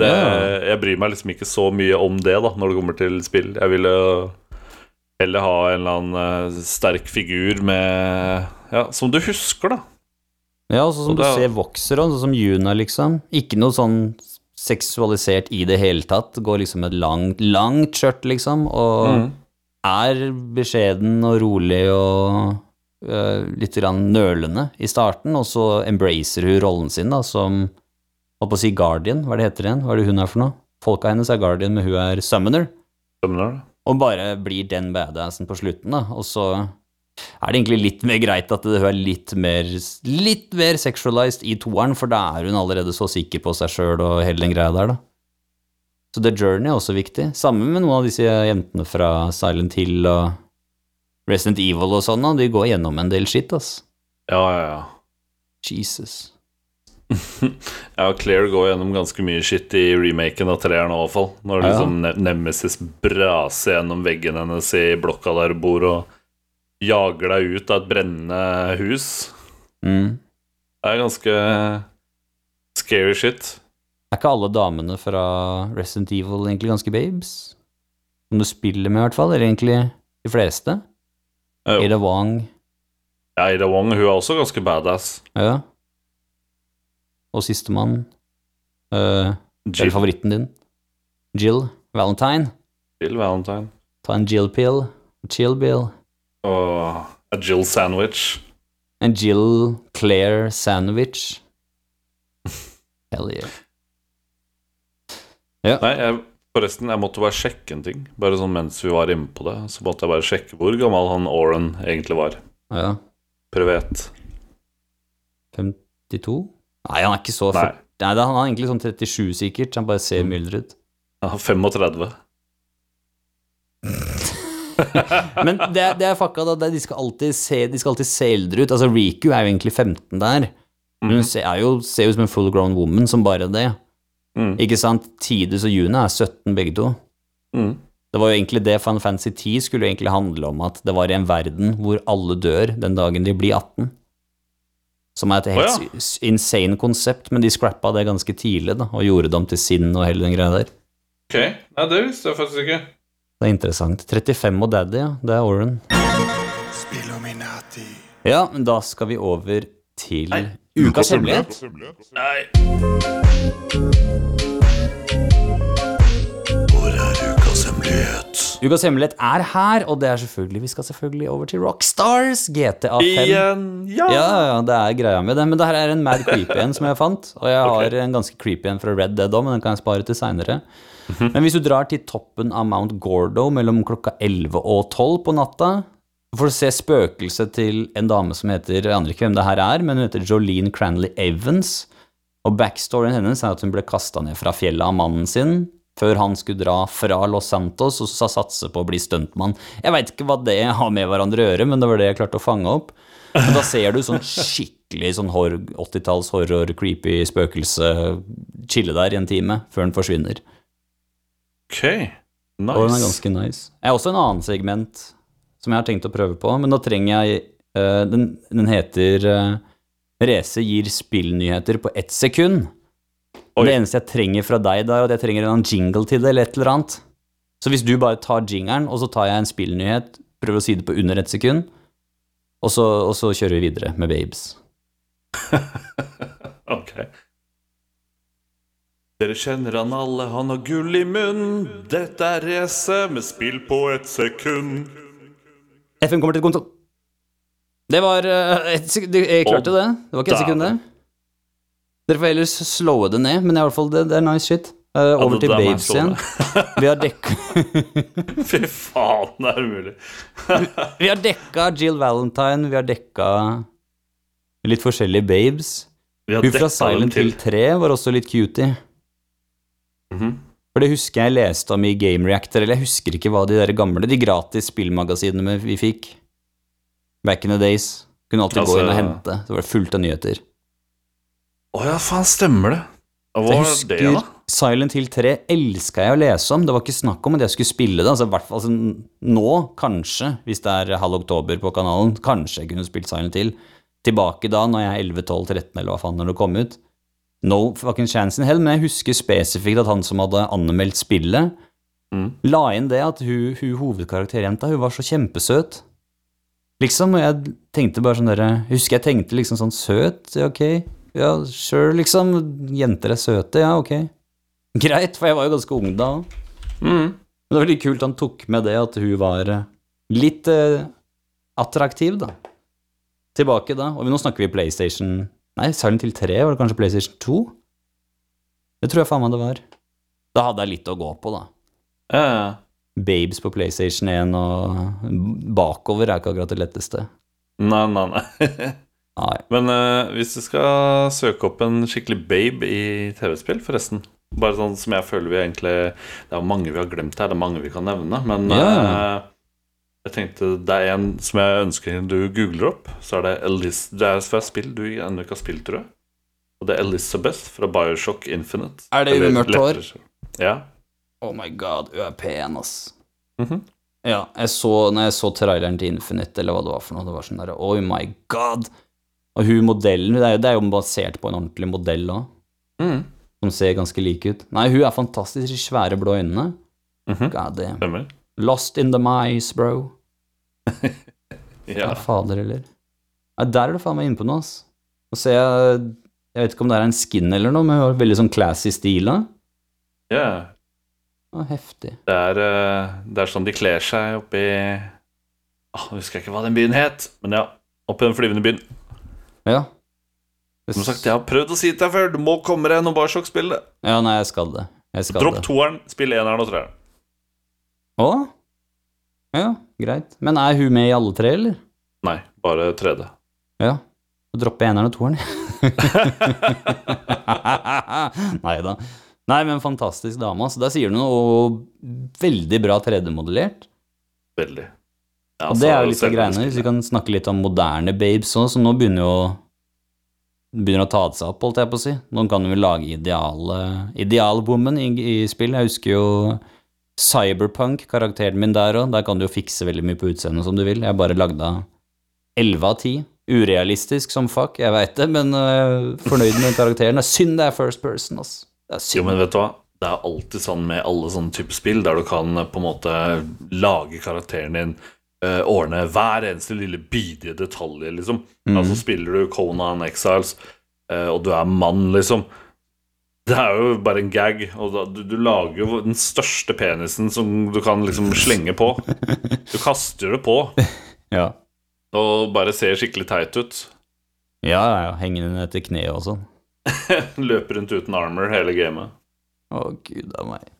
Det, Ja. Jeg bryr meg liksom ikke så mye om det da når det kommer til spill. Jeg ville heller ha en eller annen uh, sterk figur med Ja, som du husker, da. Ja, sånn som det, du er- ser vokser, sånn som Juna, liksom. Ikke noe sånn seksualisert i det hele tatt. Går liksom med et langt, langt skjørt, liksom, og Mm. Er beskjeden og rolig og øh, litt grann nølende i starten, og så embracer hun rollen sin, da, som Holdt på å si Guardian, hva det heter igjen? Hva er det hun er for noe? Folka hennes er Guardian, men hun er Summoner. Summoner. Og bare blir den badassen på slutten, da. Og så er det egentlig litt mer greit at hun er litt mer Litt mer sexualized i toeren, for da er hun allerede så sikker på seg sjøl og hele den greia der, da. Så The Journey er også viktig. Sammen med noen av disse jentene fra Silent Hill og Resident Evil og sånn. De går gjennom en del shit, ass. Ja, ja, ja. Jesus. Ja, Claire går gjennom ganske mye shit i remaken av treeren i hvert fall. Når Ja. liksom Nemesis braser gjennom veggen hennes i blokka der hun bor, og jager deg ut av et brennende hus. Mm. Det er ganske scary shit. Er ikke alle damene fra Resident Evil egentlig ganske babes? Som du spiller med, i hvert fall. Eller egentlig de fleste? Jo. Ada Wong. Ja, Ada Wong hun er også ganske badass. Ja. Og sistemann uh, Jill, Eller favoritten din? Jill Valentine. Jill Valentine. Ta en Jill-pill. Chill Bill. Og a Jill sandwich. En Jill Claire sandwich. Hell yeah. Nei, jeg, forresten, jeg måtte bare sjekke en ting. Bare sånn mens vi var inne på det. Så måtte jeg bare sjekke hvor gammel han Oren egentlig var. Ja. Privet. 52? Nei, han er ikke så Nei. Nei, er- han er egentlig sånn 37 sikkert. Han bare ser mildere ut. Ja, 35. Men det, det er fucka, da. Det, de skal alltid se De skal alltid se eldre ut. Altså, Riku er jo egentlig 15 der. Hun ser, er jo, ser jo som en full grown woman som bare det. Mm. Ikke sant? Tidus og June er 17 begge to. Mm. Det var jo egentlig det Final Fantasy 10 skulle jo egentlig handle om, at det var i en verden hvor alle dør den dagen de blir 18. Som er et helt oh, ja. insane konsept, men de scrappa det ganske tidlig, da, og gjorde det om til sinn og hele den greia der. Ok, Nei, det visste jeg faktisk ikke. Det er interessant. 35 og Daddy, ja. Det er Oren. Ja, men da skal vi over til Nei. ukas hemmelighet. Nei. Ukas hemmelighet er her, og det er selvfølgelig Vi skal selvfølgelig over til Rockstars GTA 5. Igjen. Ja. Ja, ja, det er greia med det. Men det her er en mad creepy en som jeg fant. Og jeg har en ganske creepy en fra Red Dead òg, men den kan jeg spare til seinere. Men hvis du drar til toppen av Mount Gordo mellom klokka 11 og 12 på natta, får du se spøkelset til en dame som heter Jeg aner ikke hvem det her er, men hun heter Jolene Cranley Evans. Og backstoryen hennes er at hun ble kasta ned fra fjellet av mannen sin før han skulle dra fra Los Santos og så satse på å bli stuntmann. Jeg veit ikke hva det har med hverandre å gjøre, men det var det jeg klarte å fange opp. Men da ser du sånn skikkelig sånn 80-talls horror, creepy spøkelse chille der i en time før den forsvinner. Ok. Og den er ganske nice. Jeg har også en annen segment som jeg har tenkt å prøve på, men da trenger jeg uh, den, den heter uh, Race gir spillnyheter på ett sekund. Oi. Det eneste jeg trenger fra deg, da, er at jeg trenger en jingle til det, eller et eller annet. Så hvis du bare tar jingeren, og så tar jeg en spillnyhet, prøver å si det på under ett sekund, og så, og så kjører vi videre med Babes. Ok. Dere kjenner han alle, han har gull i munnen. Dette er race med spill på et sekund. FN kommer til et. Det var uh, et Jeg klarte det. Det var ikke et sekund, det. Dere får heller slowe det ned, men i hvert fall det, det er nice shit. Uh, over til Babes igjen. Vi har dekka Fy faen, det er umulig. Vi har dekka Jill Valentine, vi har dekka litt forskjellige babes. Hun fra Silent Hill 3 var også litt cutie. Mhm. For det husker jeg leste om i Game Reactor, eller jeg husker ikke hva de der gamle, de gratis spillmagasinene vi fikk. Back in the days. Kunne alltid Altså- gå inn og hente. Så var det fullt av nyheter. Å ja, faen, stemmer det. Hva var husker det, da? Silent Hill 3 elska jeg å lese om. Det var ikke snakk om at jeg skulle spille det. Altså, hvert fall, altså, nå, kanskje, hvis det er halv oktober på kanalen, kanskje jeg kunne spilt Silent Hill. Tilbake da, når jeg er 11, 12, 13 eller hva faen når det kom ut. No fucking chance in hell, men jeg husker spesifikt at han som hadde anmeldt spillet, Mm. la inn det at hun, hun hovedkarakterjenta, hun var så kjempesøt. Liksom, og jeg tenkte bare sånn derre Husker jeg tenkte liksom sånn søt, ok. Ja, sure, liksom. Jenter er søte, ja, ok. Greit, for jeg var jo ganske ung da. Mm. Men det var veldig kult han tok med det at hun var eh, litt eh, attraktiv, da. Tilbake da. Og nå snakker vi PlayStation Nei, Silent Hill 3, var det kanskje PlayStation 2? Det tror jeg faen meg det var. Da hadde jeg litt å gå på, da. Ja. Babes på PlayStation 1 og bakover er ikke akkurat det letteste. Nei, nei, nei. Nei. Men uh, hvis du skal søke opp en skikkelig babe i TV-spill, forresten Bare sånn som jeg føler vi egentlig Det er mange vi har glemt her, det er mange vi kan nevne, men yeah. uh, jeg tenkte det er en som jeg ønsker du googler opp. Så er det Elis Det er fra spill du ennå ikke har spilt, tror jeg. Og det er Elizabeth fra Bioshock Infinite. Er det hun mørkt hår? Ja. Oh my god, hun er pen, ass. Mhm. Ja, jeg så, når jeg så traileren til Infinite, eller hva det var for noe, det var sånn derre Oh my god! Og hun modellen, det er jo, det er jo basert på en ordentlig modell òg, Mm. som ser ganske lik ut. Nei, hun er fantastisk, de svære blå øynene. Mhm. God damn. Stemmer. Lost in the mice, bro. Ja. Ja, fader eller? Nei, der er du faen meg inne på noe, ass. Nå ser jeg Jeg vet ikke om det er en skin eller noe, men hun har veldig sånn classy stil. da. ja. Å, heftig. Det er, eh, det er sånn de kler seg oppi Åh, husker jeg ikke hva den byen het, men ja. oppi den flyvende byen. Ja. Som sagt, jeg har prøvd å si det til deg før. Du må komme deg gjennom Barsok-spillet. Ja, nei, jeg skal det. Jeg skal Dropp det. toeren, spill eneren og treeren. Å? Ja, greit. Men er hun med i alle tre, eller? Nei, bare 3D. Ja. Jeg eneren og toeren. Nei da. Nei, men fantastisk dame. Altså. Der sier du noe veldig bra 3D-modellert. Veldig. Ja, Og det er jo litt av greiene. Hvis vi kan snakke litt om moderne babes òg, som nå begynner jo Begynner å ta det seg opp, holdt jeg på å si. Noen kan jo lage ideale Idealwoman i, i spill. Jeg husker jo Cyberpunk, karakteren min der òg. Der kan du jo fikse veldig mye på utseendet som du vil. Jeg bare lagde 11 av 10. Urealistisk som fuck, jeg veit det, men uh, fornøyd med karakteren. Det er synd det er first person, ass. Det er Jo, synd. men vet du hva? Det er alltid sånn med alle sånne typer spill, der du kan eh, på en måte lage karakteren din, ordne hver eneste lille bidige detalj, liksom. Mm. Altså spiller du Conan Exiles, eh, og du er mann, liksom. Det er jo bare en gag, og da, du, du lager jo den største penisen som du kan liksom slenge på. Du kaster det på, Ja. og bare ser skikkelig teit ut. Ja, ja, ja. Hengende ned til kneet og sånn. Løper rundt uten armor hele gamet. Å, gud a meg.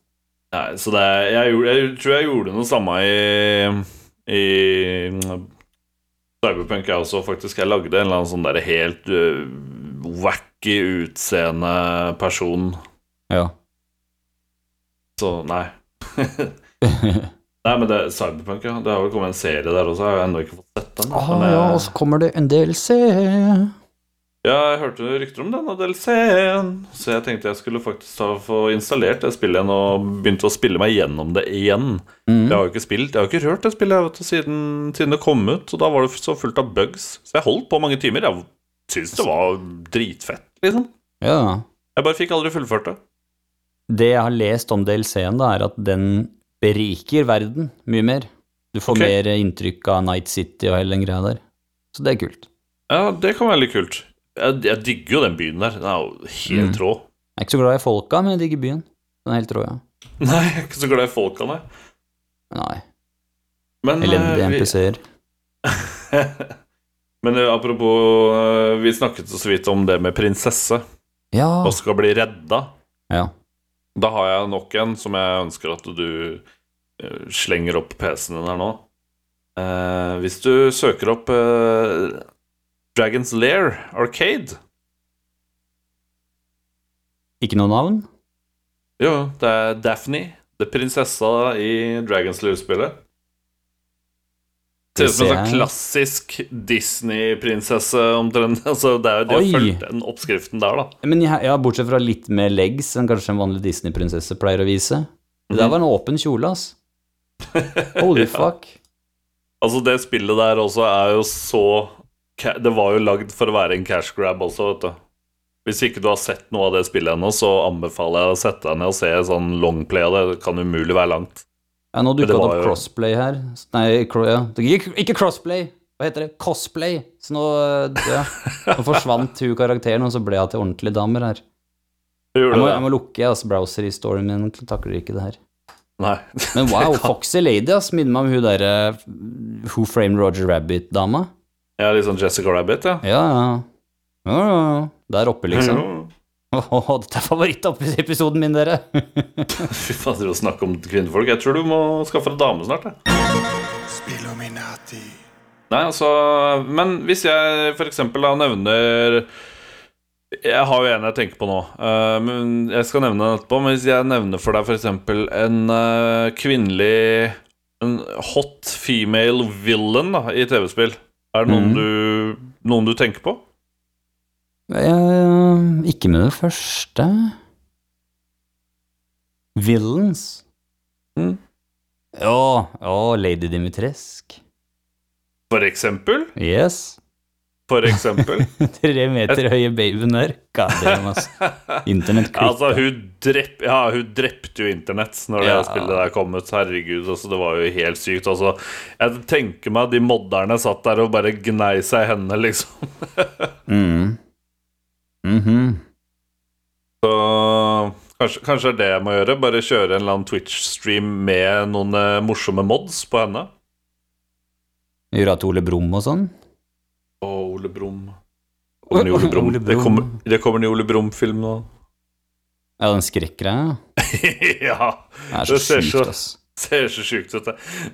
Nei, så det er, jeg, jeg, jeg tror jeg gjorde noe samme i, i mm, Cyberpunk, jeg også, faktisk. Jeg lagde en eller annen sånn der helt uh, wacky utseende person. Ja. Så nei. nei, men det Cyberpunk, ja. Det har vel kommet en serie der også. Jeg har ennå ikke fått sett den. Ah, men ja, og så kommer det en DLC. Ja, jeg hørte rykter om denne DLC-en, så jeg tenkte jeg skulle faktisk ta, få installert det spillet igjen og begynte å spille meg gjennom det igjen. Mm. Jeg har jo ikke spilt, jeg har ikke rørt det spillet vet, siden, siden det kom ut, og da var det så fullt av bugs. Så jeg holdt på mange timer. Jeg syns det var dritfett, liksom. Ja. Jeg bare fikk aldri fullført det. Det jeg har lest om DLC-en, da, er at den beriker verden mye mer. Du får okay. mer inntrykk av Night City og hele den greia der. Så det er kult. Ja, det kan være litt kult. Jeg, jeg digger jo den byen der. Den er jo helt Mm. rå. Jeg er ikke så glad i folka, men jeg digger byen. Den er helt rå, ja. Nei, jeg er ikke så glad i folka, nei. Nei. Men, eh, Elendige vi- NPC-er. Men eh, apropos eh, Vi snakket så vidt om det med prinsesse Ja. og skal bli redda. ja. Da har jeg nok en som jeg ønsker at du eh, slenger opp PC-en din her nå. Eh, hvis du søker opp eh, Dragons Lair Arcade Ikke noe navn? Jo, det er Daphne, det er prinsessa i Dragons Lair-spillet. Ser ut som en sånn klassisk Disney-prinsesse omtrent. Altså, det er jo de har fulgt den oppskriften der, da. Men jeg, ja, bortsett fra litt mer legs enn kanskje en vanlig Disney-prinsesse pleier å vise. Det der var en åpen kjole, ass. Holy Ja. fuck. Altså, det spillet der også er jo så Det var jo lagd for å være en cash grab også, vet du. Hvis ikke du har sett noe av det spillet ennå, så anbefaler jeg å sette deg ned og se sånn longplay av det. Det kan umulig være langt. Ja, nå dukka det opp jo- crossplay her. Nei, cro ja. ikke, crossplay. Hva heter det? Cosplay. Så nå, øh, ja. nå forsvant hun karakteren, og så ble hun til ordentlige damer her. Jeg må, jeg må lukke altså, browser-historien min, takler ikke det her. Nei. Men wow, Foxy Lady ass, minner meg om hun derre Who Framed Roger Rabbit-dama. Ja, litt sånn Jessica Rabbit, ja. Ja, ja. ja, ja. Der oppe, liksom. Åh, dette er favorittepisoden min, dere. Fy fader, å snakke om kvinnfolk. Jeg tror du må skaffe deg dame snart. Jeg. Spilluminati. Nei, altså Men hvis jeg for eksempel da nevner Jeg har jo en jeg tenker på nå, eh, men jeg skal nevne den etterpå. Men hvis jeg nevner for deg for eksempel en eh, kvinnelig En hot female villain da, i TV-spill, er det noen, mm. du, noen du tenker på? Jeg, ikke med det første. Villains. Mm. Ja, ja, Lady Dimitrescu. For eksempel? Yes. For eksempel. Tre meter høye babyen der. Ass. Internett altså, hun, drepp, ja, hun drepte jo internett når det spillet der kom ut. Herregud, altså, det var jo helt sykt. Altså, jeg tenker meg at de modderne satt der og bare gnei seg i hendene, liksom. Mm. Mhm. Så kanskje, kanskje det det jeg må gjøre. Bare kjøre en eller annen Twitch-stream med noen eh, morsomme mods på henne. Gjøre at Ole Brumm og sånn. Å, Ole Brumm. Ole Brumm? Ole Det Brumm. kommer, det kommer en Ole Brumm-film nå. Ja, den skrekkgreia. ja. Det er så Det ser så- sjukt. Ser så sjukt ut.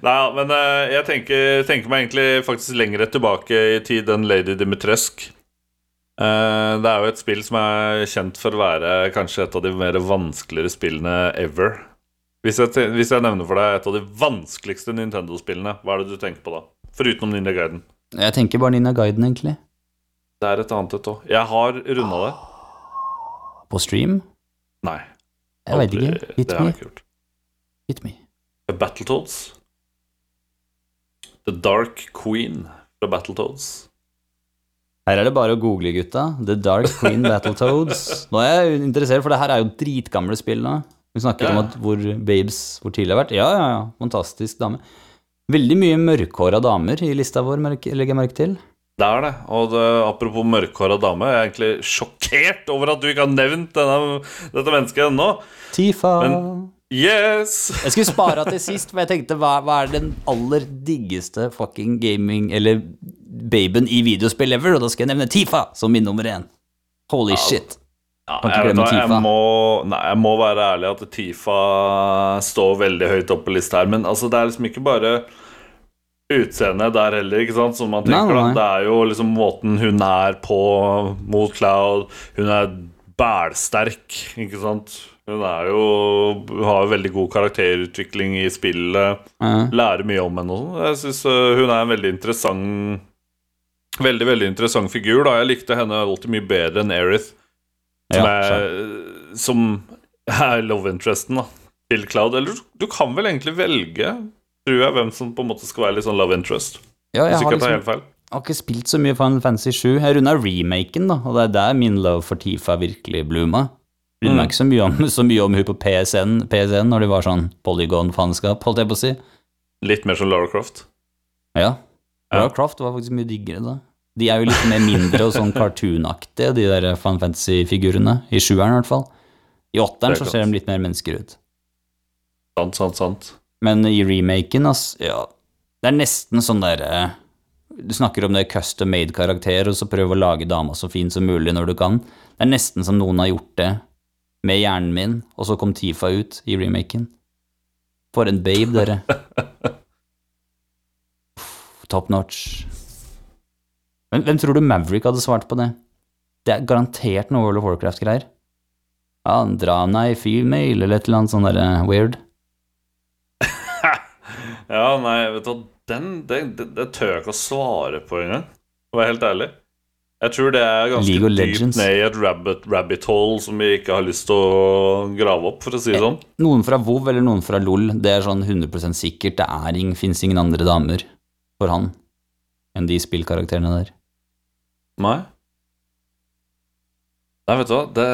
Nei, ja, men eh, jeg tenker, tenker meg egentlig faktisk lenger tilbake i tid enn Lady Dimitrescu. Eh, det er jo et spill som er kjent for å være kanskje et av de mer vanskeligere spillene ever. Hvis jeg, hvis jeg nevner for deg et av de vanskeligste Nintendo-spillene, hva er det du tenker på da? Foruten Ninja Gaiden. Jeg tenker bare Nina Guiden, egentlig. Det er et annet et òg. Jeg har runda det. På stream? Nei. Jeg veit ikke. Hit det har jeg ikke gjort. Hit me. Battletoads. The Dark Queen fra Battletoads. Her er det bare å google, gutta. The Dark Queen Battletoads. Nå er jeg interessert, for det her er jo dritgamle spill nå. Vi snakker Ja. om at hvor babes hvor tidlig har vært. Ja, ja, ja. Fantastisk dame. Veldig mye mørkhåra damer i lista vår, legger jeg merke til. Det er det. Og det, apropos mørkhåra dame, jeg er egentlig sjokkert over at du ikke har nevnt denne, dette mennesket ennå. Tifa. Yes! Jeg skulle spare til sist, for jeg tenkte hva, hva er den aller diggeste fucking gaming Eller baben i videospill ever? Og da skal jeg nevne Tifa som min nummer én. Holy shit. Ja, Kan ikke glemme jeg, må, nei, jeg må være ærlig at Tifa står veldig høyt oppe på lista her. Men altså, det er liksom ikke bare utseendet der heller, ikke sant, som man tenker. nei, nei. Det er jo liksom måten hun er på mot Cloud. Hun er bælsterk, ikke sant. Hun er jo Hun har jo veldig god karakterutvikling i spillet. Ja. Lærer mye om henne og sånn. Jeg syns hun er en veldig interessant Veldig, veldig interessant figur. da Jeg likte henne alltid mye bedre enn Erith. Som, Ja, er, som er love interesten da til Cloud. Eller du kan vel egentlig velge, tror jeg, hvem som på en måte skal være litt sånn love interest. Ja, jeg har liksom. Har ikke spilt så mye Final Fantasy 7. Jeg runda remaken, da, og det er der min love for Tifa virkelig blooma. Brydde meg Mm. ikke så mye om, så mye om hun på PSN, PSN når det var sånn polygon-faenskap, holdt jeg på å si. Litt mer som Lara Croft. Ja. Ja. Lara Croft var faktisk mye diggere da. De er jo litt mer mindre og sånn cartoonaktige, de der Final Fantasy-figurene. I sjueren, i hvert fall. I åtteren er så ser de litt mer mennesker ut. Sant, sant, sant. Men i remaken, ass, ja Det er nesten sånn derre Du snakker om det custom made-karakter, og så prøver å lage dama så fin som mulig når du kan. Det er nesten som noen har gjort det med hjernen min, og så kom Tifa ut i remaken. For en babe, dere. Top notch. Men hvem tror du Maverick hadde svart på det? Det er garantert noe World of Warcraft-greier. Ja, dra nei, female, eller et eller annet sånn derre weird. Ja, nei, vet du hva, den, den, den, den tør jeg ikke å svare på engang, for å være helt ærlig. Jeg tror det er ganske dypt ned i et rabbit, rabbit hole som vi ikke har lyst til å grave opp, for å si det sånn. Noen fra WoW eller noen fra LOL, det er sånn 100% sikkert. Det er ing, finnes ingen andre damer for han enn de spillkarakterene der. Nei. Nei, vet du hva, det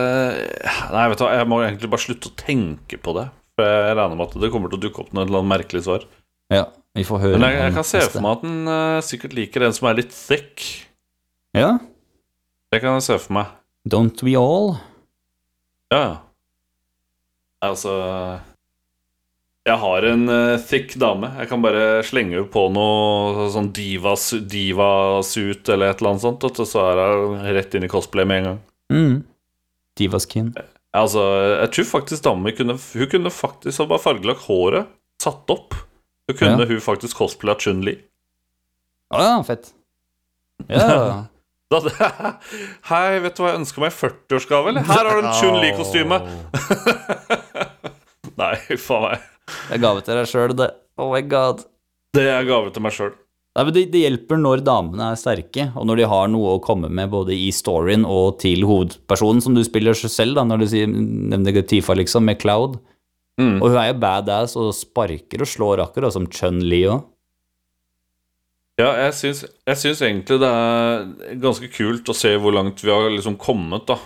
Nei, vet du hva, jeg må egentlig bare slutte å tenke på det. For jeg regner med at det kommer til å dukke opp noe eller annet merkelig svar. Ja, vi får høre. Men jeg, jeg kan se for meg at den uh, sikkert liker en som er litt thick. Ja, Det kan jeg se for meg. Don't we all? Ja, ja. Altså Jeg har en uh, thick dame. Jeg kan bare slenge på noe sånn diva-suit diva eller et eller annet sånt, og så er hun rett inn i cosplay med en gang. Mm. Divaskin. Altså, jeg tror faktisk damer kunne Hun kunne faktisk ha bare fargelagt håret, satt opp. Så kunne Ja. hun faktisk cosplaya Chun-Li. Å ja, fett. Ja. Da- Hei, vet du hva jeg ønsker meg i 40-årsgave, eller? Her har du en Chun-Li-kostyme! Nei, faen meg. Det er gave til deg sjøl, det. Oh my god. Det er gave til meg sjøl. Det, det, hjelper når damene er sterke, og når de har noe å komme med både i storyen og til hovedpersonen, som du spiller selv, da, når du sier, nevner Tifa, liksom, med Cloud. Mm. Og hun er jo badass og sparker og slår akkurat som Chun-Li. Ja, jeg syns, jeg syns, egentlig det er ganske kult å se hvor langt vi har liksom kommet, da.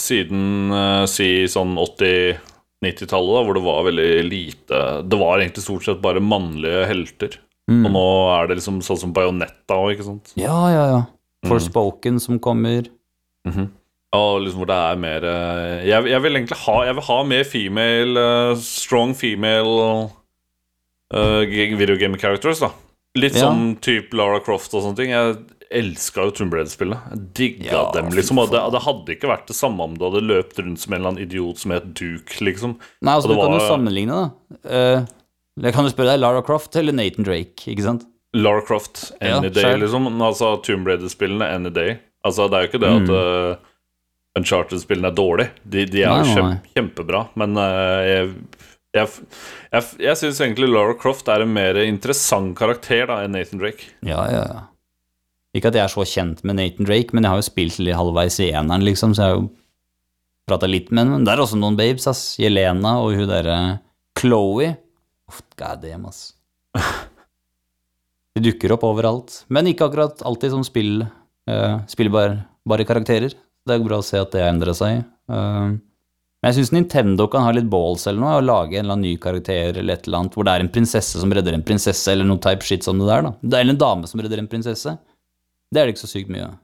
Siden uh, si sånn 80 90-tallet, hvor det var veldig lite Det var egentlig stort sett bare mannlige helter. Mm. Og nå er det liksom sånn som Bajonetta òg, ikke sant? Ja, ja, ja. Forspoken mm. som kommer. Mm -hmm. Og liksom hvor det er mer eh, jeg, jeg, vil egentlig ha Jeg vil ha mer female eh, Strong female uh, video characters, da. Litt ja. sånn type Lara Croft og sånne ting. Jeg elska jo Tomb Raider-spillene. Digga Ja, dem, liksom. Og det, det hadde ikke vært det samme om du hadde løpt rundt som en eller annen idiot som het Duke, liksom. Nei, altså du var... Kan jo sammenligne, da. Uh, jeg kan jo spørre deg Lara Croft eller Nathan Drake, ikke sant? Lara Croft, Any Ja, Day, liksom. Altså Tomb Raider-spillene, Any Day. Altså, det er jo ikke det at uh, Uncharted-spillene er dårlige. De, de er jo kjem, kjempebra, men uh, jeg jeg, jeg, jeg syns egentlig Lara Croft er en mer interessant karakter da enn Nathan Drake. Ja, ja, ja. Ikke at jeg er så kjent med Nathan Drake, men jeg har jo spilt litt halvveis i eneren, liksom, så jeg har jo prata litt med henne. Men det er også noen babes, ass. Jelena og hun derre Chloé. Oh, God damn, ass. De dukker opp overalt. Men ikke akkurat alltid som spill, uh, spillbare bare karakterer. Det er bra å se at det har endra seg. Uh, men jeg syns Nintendo kan ha litt balls eller noe, og lage en eller annen ny karakter eller et eller annet, hvor det er en prinsesse som redder en prinsesse, eller noe type shit som det der, da. Det er en dame som redder en prinsesse. Det er det ikke så sykt mye av.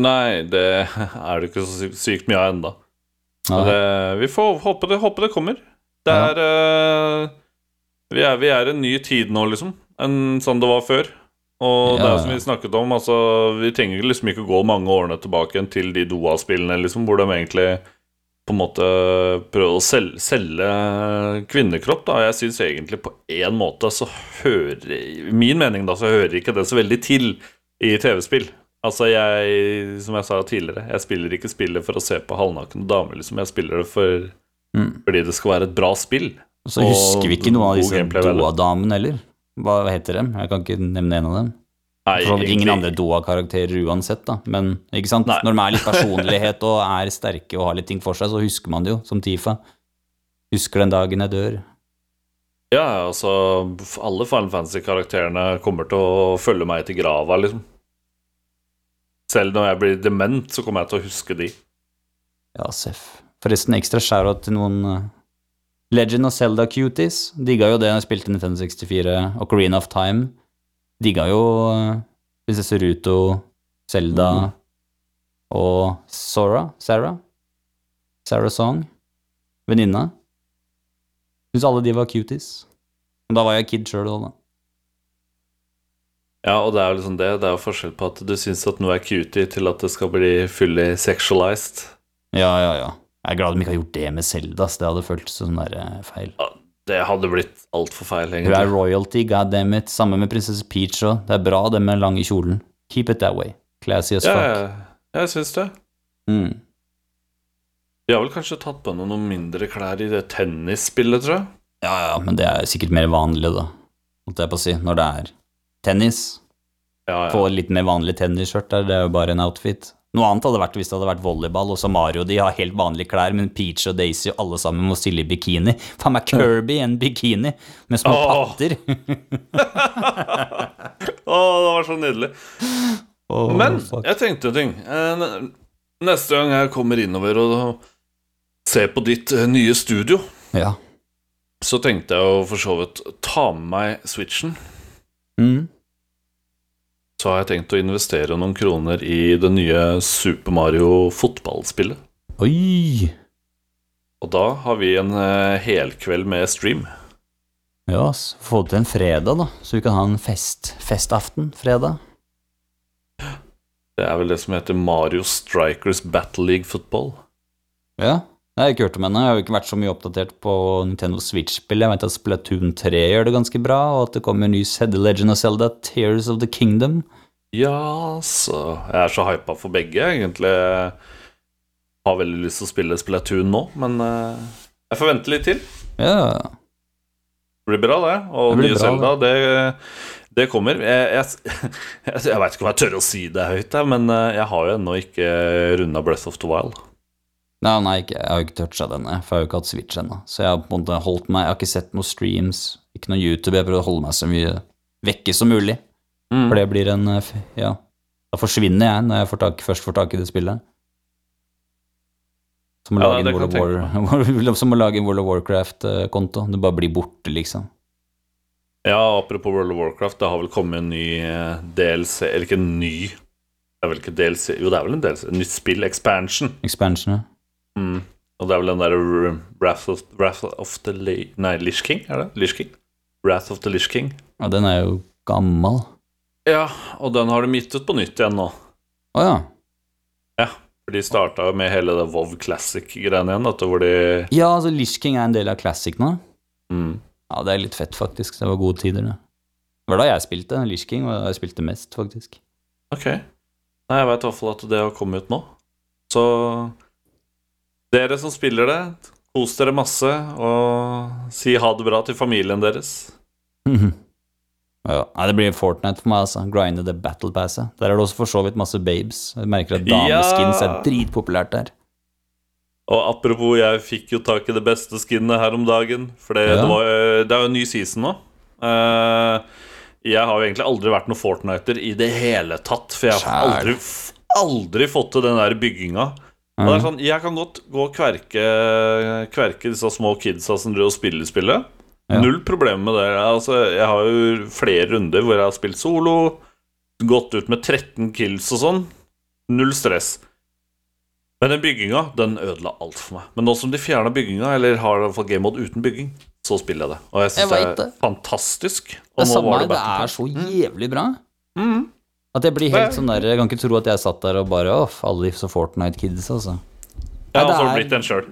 Nei, det er det ikke så sykt, sykt mye av enda. Vi får håpe det, håpe det kommer. Det Ja. er, eh, vi er Vi er en ny tid nå, liksom, enn sånn det var før. Og det er som vi snakket om, altså vi trenger liksom ikke gå mange årene tilbake til de Doha-spillene, liksom, hvor de egentlig på en måte prøver å selge, selge kvinnekropp. da Jeg syns egentlig på én måte så hører min mening da så hører ikke det så veldig til i TV-spill. Altså jeg, som jeg sa tidligere, jeg spiller ikke spillet for å se på halvnakne damer, liksom. Jeg spiller det for, Mm. fordi det skal være et bra spill. Og så husker vi ikke noen av disse? Doa-damene heller. Hva heter dem? Jeg kan ikke nevne en av dem. Nei, For ingen egentlig- andre Doa-karakterer uansett, da. Men ikke sant? Nei. når de er litt personlighet og er sterke og har litt ting for seg, så husker man det jo, som Tifa. Husker den dagen jeg dør. Ja, altså Alle Final Fantasy-karakterene kommer til å følge meg til grava, liksom. Selv når jeg blir dement, så kommer jeg til å huske de. Ja, seff. Forresten, ekstra shout-out til noen uh, Legend of Zelda cuties. Digga jo det jeg spilte Nintendo 64 og Coreen of Time. Digga jo prinsesse Ruto, Zelda og Sora. Sarah. Sarah Song. Venninna. Syns alle de var cuties. Og da var jeg kid sjøl òg, da. Ja, og det er jo liksom det. Det er jo forskjell på at du syns at noe er cutie, til at det skal bli fully sexualized. Ja, ja, ja. Jeg er glad de ikke har gjort det med Zelda, det hadde føltes som sånn der feil. Ja, Det hadde blitt altfor feil, egentlig. Hun er royalty, goddammit. Samme med prinsesse Peach òg. Det er bra, det med lange kjolen. Keep it that way. Classy as Ja, fuck. ja, jeg syns det. Mm. De har vel kanskje tatt på noen mindre klær i det tennisspillet, tror jeg. Ja, ja, men det er sikkert mer vanlig, da. måtte jeg på å si. Når det er tennis. Ja, ja. Få litt mer vanlig tennisskjørt der, det er jo bare en outfit. Noe annet hadde vært hvis det hadde vært volleyball, og så Mario de har helt vanlige klær, men Peach og Daisy og alle sammen må stille i bikini. Faen meg Kirby i en bikini med små Åh. patter. Å, det var så nydelig. Åh, Men fuck. jeg tenkte en ting. Eh, Neste gang jeg kommer innover og ser på ditt eh, nye studio, Ja. så tenkte jeg å for så vidt ta med meg Switchen. Mm. Så har jeg tenkt å investere noen kroner i det nye Super Mario fotballspillet. Oi! Og da har vi en eh, helkveld med stream. Ja, ass. Få til en fredag, da, så vi kan ha en fest. Festaften fredag. Det er vel det som heter Mario Strikers Battle League Football. Ja. Jeg har ikke hørt om henne. Jeg har jo ikke vært så mye oppdatert på Nintendo Switch-spill. Jeg vet at Splatoon 3 gjør det ganske bra, og at det kommer en ny Zed Legend of Zelda, Tears of the Kingdom. Ja, så Jeg er så hypa for begge, egentlig. Jeg har veldig lyst til å spille Splatoon nå, men eh, jeg får vente litt til. Ja. Det blir bra, det. Og Det nye bra, Zelda, det, det kommer. Jeg, jeg, jeg, jeg veit ikke om jeg tør å si det høyt, men eh, jeg har jo ennå ikke runda Breath of the Wild. Nei, nei, jeg har ikke toucha denne, for jeg har jo ikke hatt Switch ennå. Så jeg har på en måte holdt meg Jeg har ikke sett noen streams, ikke noe YouTube. Jeg prøver å holde meg så mye vekke som mulig. Mm. For det blir en eh, Ja. Da forsvinner jeg når jeg får tak, først får tak i det spillet. Som å lage, en World som å lage en World of Warcraft-konto. Det bare blir borte, liksom. Ja, apropos World of Warcraft, det har vel kommet en ny eh, DLC Eller ikke en ny Det er vel ikke DLC Jo, det er vel en DLC. En nytt spill. Expansion. Expansion. ja. Mm. Og det er vel den derre Wrath of, Wrath of the Nei, Lish King, er det? Lish King? Wrath of the Lish King. Ja, den er jo gammel. Ja, og den har de gitt ut på nytt igjen nå. Å ja. For de starta med hele det WoW Classic-greiene igjen, vet du, hvor de Ja, altså Lish King er en del av Classic nå. mm. Ja, det er litt fett, faktisk. Det var gode tider, det. Det var da jeg spilte. Lish King og jeg spilte mest, faktisk. Ok. Nei, jeg veit i hvert fall at det har kommet ut nå. Så dere som spiller det, kos dere masse, og si ha det bra til familien deres. Mhm. ja, det blir Fortnite for meg, altså. Grinde det battle passet. Der er det også for så vidt masse babes. Jeg merker at dameskins er dritpopulært der. Og apropos, jeg fikk jo tak i det beste skinnet her om dagen. For det, Ja. det, var, det er jo en ny season nå. Eh, jeg har jo egentlig aldri vært noen Fortniter i det hele tatt. For jeg har aldri, aldri fått til den der bygginga. Og det er sånn, Jeg kan godt gå og kverke, kverke disse små kidsa som driver og spiller spillet. Ja. Null problem med det. Altså, jeg har jo flere runder hvor jeg har spilt solo, gått ut med 13 kills og sånn. Null stress. Men den bygginga, den ødela alt for meg. Men nå som de fjerna bygginga, eller har i hvert fall game mode uten bygging, så spiller jeg det. Og jeg syns det er det. fantastisk. Det Og nå samme var her, det er så jævlig bra. Mhm. At jeg blir helt sånn der Jeg kan ikke tro at jeg satt der og bare Åh, alle disse Fortnite-kids, altså. Ja, og så har du blitt en sjøl.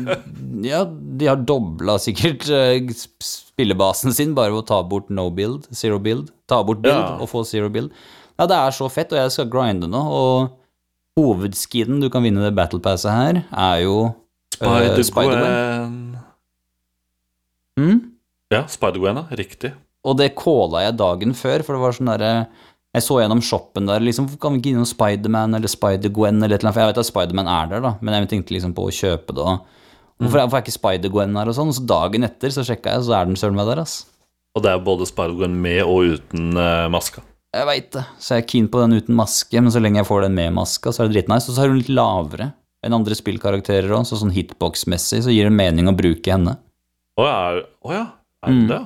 Ja, de har dobla sikkert eh, spillebasen sin bare ved å ta bort no build, zero build. Ta bort build Ja. og få zero build. Ja, det er så fett, og jeg skal grinde nå, og hovedskiden du kan vinne det battle passet her, er jo eh, Spider-Gwen. Mm? Ja, Spider-Gwen, ja. Riktig. Og det calla jeg dagen før, for det var sånn derre Jeg så gjennom shoppen der, liksom Kan vi ikke innom Spiderman eller Spider-Gwen eller et eller annet? For jeg vet at Spiderman er der, da, men jeg tenkte liksom på å kjøpe det. Og hvorfor er, ikke Spider-Gwen her og sånn? Så dagen etter så sjekka jeg, så er den søren meg der, ass. Og det er både Spider-Gwen med og uten uh, maska. Jeg veit det, så jeg er keen på den uten maske, men så lenge jeg får den med maska, så er det dritnice. Og så er hun litt lavere enn andre spillkarakterer òg, så sånn hitbox-messig så gir det mening å bruke henne. Å ja, er, å ja. Er det Mm. det?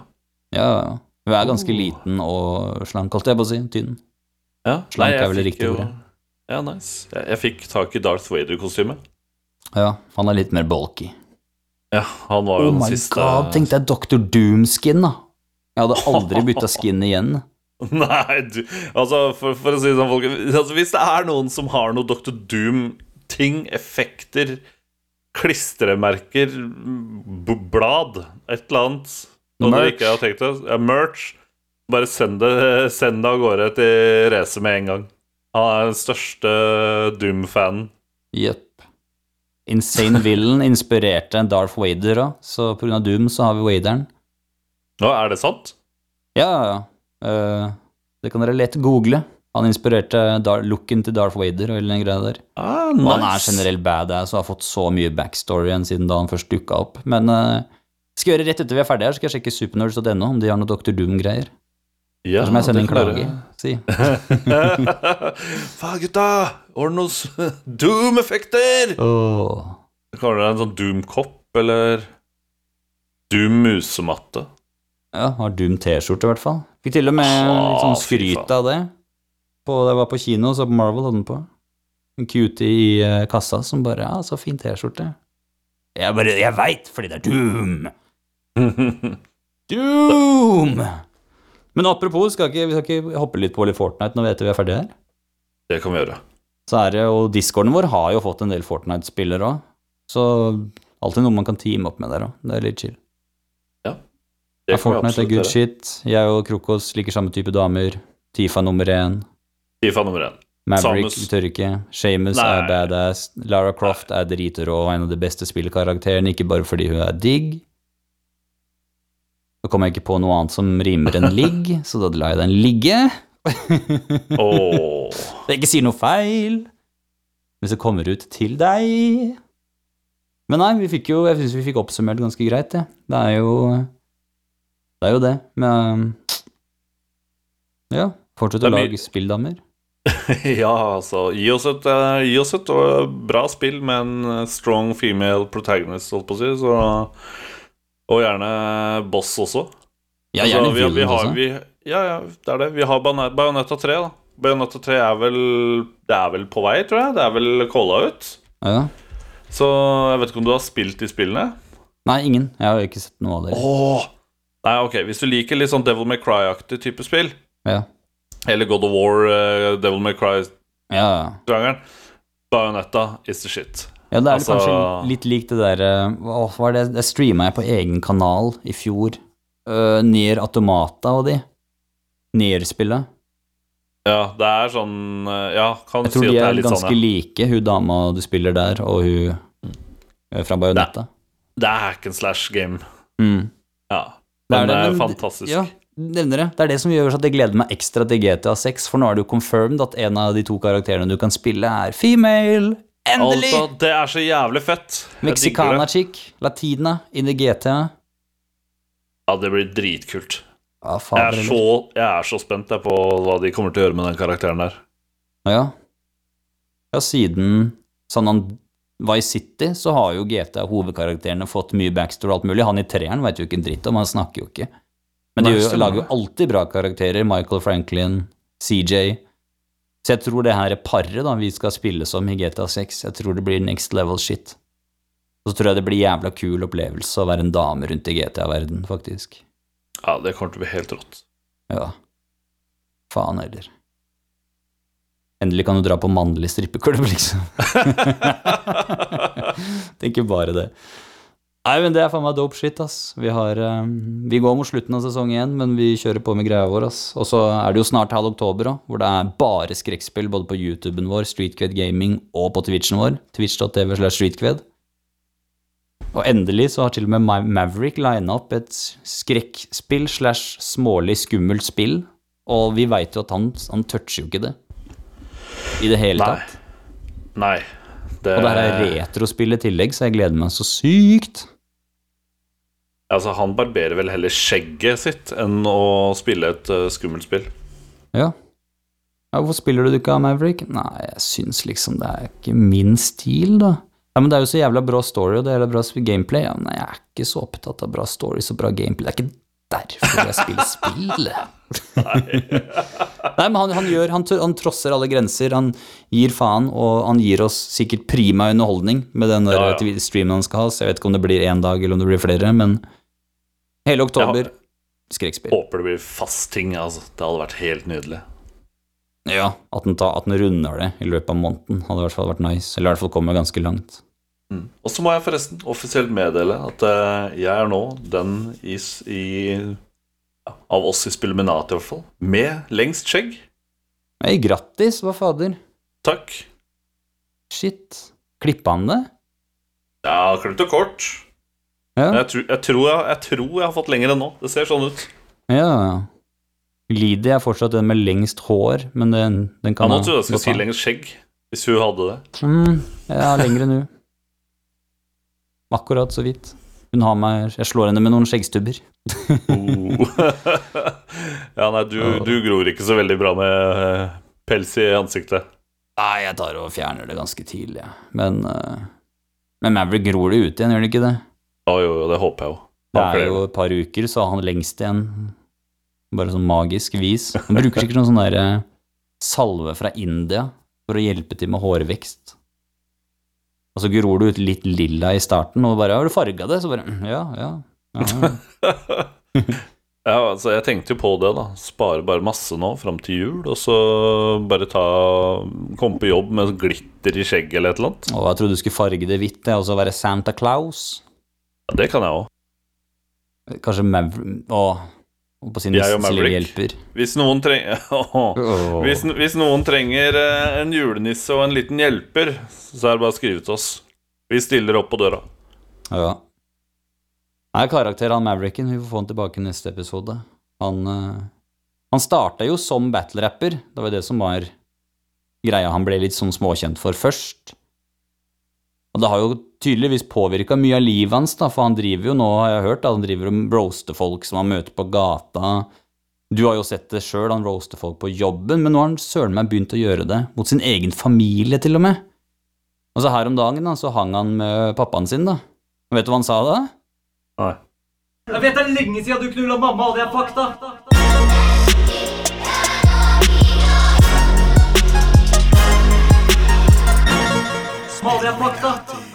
Ja, ja. Hun er ganske Oh. liten og slank, holdt jeg på å si. Tynn. Ja, Slank Nei, er vel det riktige ordet. Ja, nice. Jeg, jeg fikk tak i Darth Vader-kostyme. Ja, han er litt mer bulky. Ja, han var jo Oh den my god, tenk deg Dr. Doom-skin, da. Jeg hadde aldri bytta skin igjen. Nei, du Altså, for, for å si det sånn, folk altså, Hvis det er noen som har noe Dr. Doom-ting, effekter, klistremerker, blad, et eller annet Og dere Merch. ikke har tenkt det, ja, merch, bare send det, send det av gårde til Race med en gang. Han er den største Doom-fanen. Jepp. Insane Villain inspirerte Darth Vader òg, så av Doom så har vi Vaderen. Nå, er det sant? Ja, ja. Eh, det kan dere lett google. Han inspirerte Dar looken til Darth Vader og hele den greia der. Ah, Og nice. han er generelt badass og har fått så mye backstory igjen siden da han først dukka opp. Men uh, skal gjøre rett etter vi er ferdige her, skal jeg sjekke supernerds.no om de har noe Dr. Doom-greier. Ja, Som jeg sender en klage. Si. Faen, gutta! Ornos Doom-effekter! Kaller du det en sånn Doom-kopp, eller Doom-musematte? Ja, har Doom T-skjorte i hvert fall. Fikk til og med litt sånn skryt av det. På, da jeg var på kino, så Marvel hadde den på. En cutie i eh, kassa som bare Ja, så fin T-skjorte. Jeg bare Jeg veit, fordi det er Doom! Doom! Men apropos, skal ikke, vi skal ikke hoppe litt på litt Fortnite nå vet vi er ferdige her? det kan vi gjøre. Så er det, og discorden vår har jo fått en del Fortnite-spillere òg. Så alltid noe man kan teame opp med der òg. Det er litt chill. Det Ja, kan vi Fortnite er good shit. Jeg og Krokos liker samme type damer. Tifa nummer én. Tifa nummer én. Maverick Samus. tør ikke. Shamus er badass. Lara Croft er dritrå og en av de beste spillkarakterene, ikke bare fordi hun er digg. Så kom jeg ikke på noe annet som rimer enn ligg, så da lar jeg den ligge. oh. Jeg ikke sier noe feil. Hvis det kommer ut til deg. Men nei, vi fikk jo Jeg syns vi fikk oppsummert ganske greit, det. Det er jo Det er jo det Men Ja, fortsett å lage spilldamer. Ja, altså Gi oss et, uh, gi oss et uh, bra spill med en eh, strong female protagonist, holdt på å si. Så, og gjerne boss også. Ja, Altså, gjerne vi, vi har, vi, Ja, ja, det er det. Vi har Bajonetta Bayonetta 3, da. Bayonetta 3 er vel Det er vel på vei, tror jeg. Det er vel calla ut. Ja. Så jeg vet ikke om du har spilt de spillene? Nei, ingen. Jeg har ikke sett noe av det. Åh Nei, ok, Hvis du liker litt sånn Devil May Cry-aktig type spill, Ja. Eller God of War, uh, Devil May Cry-sjangeren. Ja, Bajonetta is the shit. Ja det er Altså- kanskje litt likt det derre Hva var det Det streama jeg på egen kanal i fjor. Uh, Nier Automata og de. Nier-spillet. Ja, det er sånn eh, Ja, kan Jeg si tror at de det er er litt ganske sånn, ja. like, hun dama du spiller der, og hun eh, fra Bajonetta. Det er hack and slash game. Mm. Ja. Det er Men det er fantastisk. Ja, nevner det. Det er det som gjør at jeg gleder meg ekstra til GTA 6, for nå er det jo confirmed at en av de to karakterene du kan spille, er female. Endelig! Altså, det er så jævlig fett. Mexicana det. chick, latina, inn i GTA. Ja, det blir dritkult. Ja, Jeg er så, jeg er så spent jeg, på hva de kommer til å gjøre med den karakteren der. Ja. ja, siden sånn han Vice City, så har jo GTA, hovedkarakterene, fått mye backstory og alt mulig. Han i treeren vet jo ikke en dritt om, han snakker jo ikke. Men de jo, lager jo alltid bra karakterer. Michael Franklin, CJ. Så jeg tror det her paret da vi skal spille som i GTA 6, jeg tror det blir next level shit. Og så tror jeg det blir jævla kul opplevelse å være en dame rundt i GTA-verden, faktisk. Ja, det kommer til å bli helt rått. Ja. Faen heller. Endelig kan du dra på mannlig strippeklubb, liksom. Tenker bare det. Nei, men det er faen meg dope shit, ass. Vi har um, Vi går mot slutten av sesong én, men vi kjører på med greia vår, ass. Og så er det jo snart halv oktober òg, hvor det er bare skrekkspill både på YouTuben vår, Streetcred Gaming, og på Twitchen vår, twitch.tv slash streetcred. Og endelig så har til og med Ma- Maverick lina opp et skrekkspill slash smålig skummelt spill, og vi veit jo at han, han toucher jo ikke det i det hele Nei. tatt. Nei. Det, Og det her er retrospill i tillegg, så jeg gleder meg så sykt. Altså, han barberer vel heller skjegget sitt enn å spille et uh, skummelt spill. Ja. ja. Hvorfor spiller du ikke av Maverick? Nei, jeg syns liksom det er ikke min stil, da. Ja, Men det er jo så jævla bra story og det er bra gameplay. Ja, men jeg er ikke så opptatt av bra stories og bra gameplay. Det er ikke derfor jeg spiller spill. Nei, men han, han gjør han, han trosser alle grenser. Han gir faen, og han gir oss sikkert prima underholdning med den der Ja, ja. Streamen han skal ha. Så jeg vet ikke om det blir én dag eller om det blir flere, men hele oktober skrekkspill. Håper det blir fast ting, altså. Det hadde vært helt nydelig. Ja, at den, ta, at den runder det i løpet av måneden, hadde i hvert fall vært nice. Eller i hvert fall kommer ganske langt. Mm. Og så må jeg forresten offisielt meddele at eh, jeg er nå den i, i ja, Av oss i Spilluminati, i hvert fall, med lengst skjegg. Hei, grattis, hva fader. Takk. Shit. Klippa han det? Ja, klipp det kort. Ja. Jeg, tror- jeg, tror jeg, jeg tror jeg har fått lenger enn nå. Det ser sånn ut. ja. Lidi er fortsatt den med lengst hår, men den, den Ja, kan nå ha- trodde jeg skulle si lengst skjegg, hvis hun hadde det. Mm, ja, lengre nå. Akkurat så vidt. Hun har meg Jeg slår henne med noen skjeggstubber. Oh. ja, nei, du, du gror ikke så veldig bra med eh, pels i ansiktet. Nei, jeg tar og fjerner det ganske tidlig, jeg. Men, uh, men Maverick gror det ut igjen, gjør det ikke det? Ja, jo, jo, det håper jeg jo. Det er jo et par uker, så har han lengst igjen. Bare sånn magisk vis. Han bruker sikkert noen sånn derre salve fra India for å hjelpe til med hårvekst. Og så gror du ut litt lilla i starten, og bare 'Har du farga det?' Så bare «Mm, Ja, ja. ja, ja. Altså, jeg tenkte jo på det, da. Spare bare masse nå fram til jul, og så bare ta Komme på jobb med glitter i skjegget eller et eller annet. Og jeg trodde du skulle farge det hvitt, og så være Santa Claus. Ja, det kan jeg òg. Kanskje Maverick Å, på sin Jeg og nissens lille Maverick. hjelper. Hvis noen trenger hvis, hvis noen trenger eh, en julenisse og en liten hjelper, så er det bare å skrive til oss. Vi stiller opp på døra. Ja. Nei, karakteren han Mavericken, vi får få han tilbake i neste episode. Han, eh, han starta jo som battle-rapper, det var det som var greia han ble litt sånn småkjent for først. Og det har jo tydeligvis påvirka mye av livet hans, da, for han driver jo nå, har jeg hørt, da, han driver og roaster folk som han møter på gata. Du har jo sett det sjøl, han roaster folk på jobben, men nå har han søren meg begynt å gjøre det mot sin egen familie, til og med. Og så her om dagen da, så hang han med pappaen sin, da. Og vet du hva han sa da? Nei. Jeg vet det er lenge siden du knulla mamma, og det er fakta. Mauri é importante. Tá?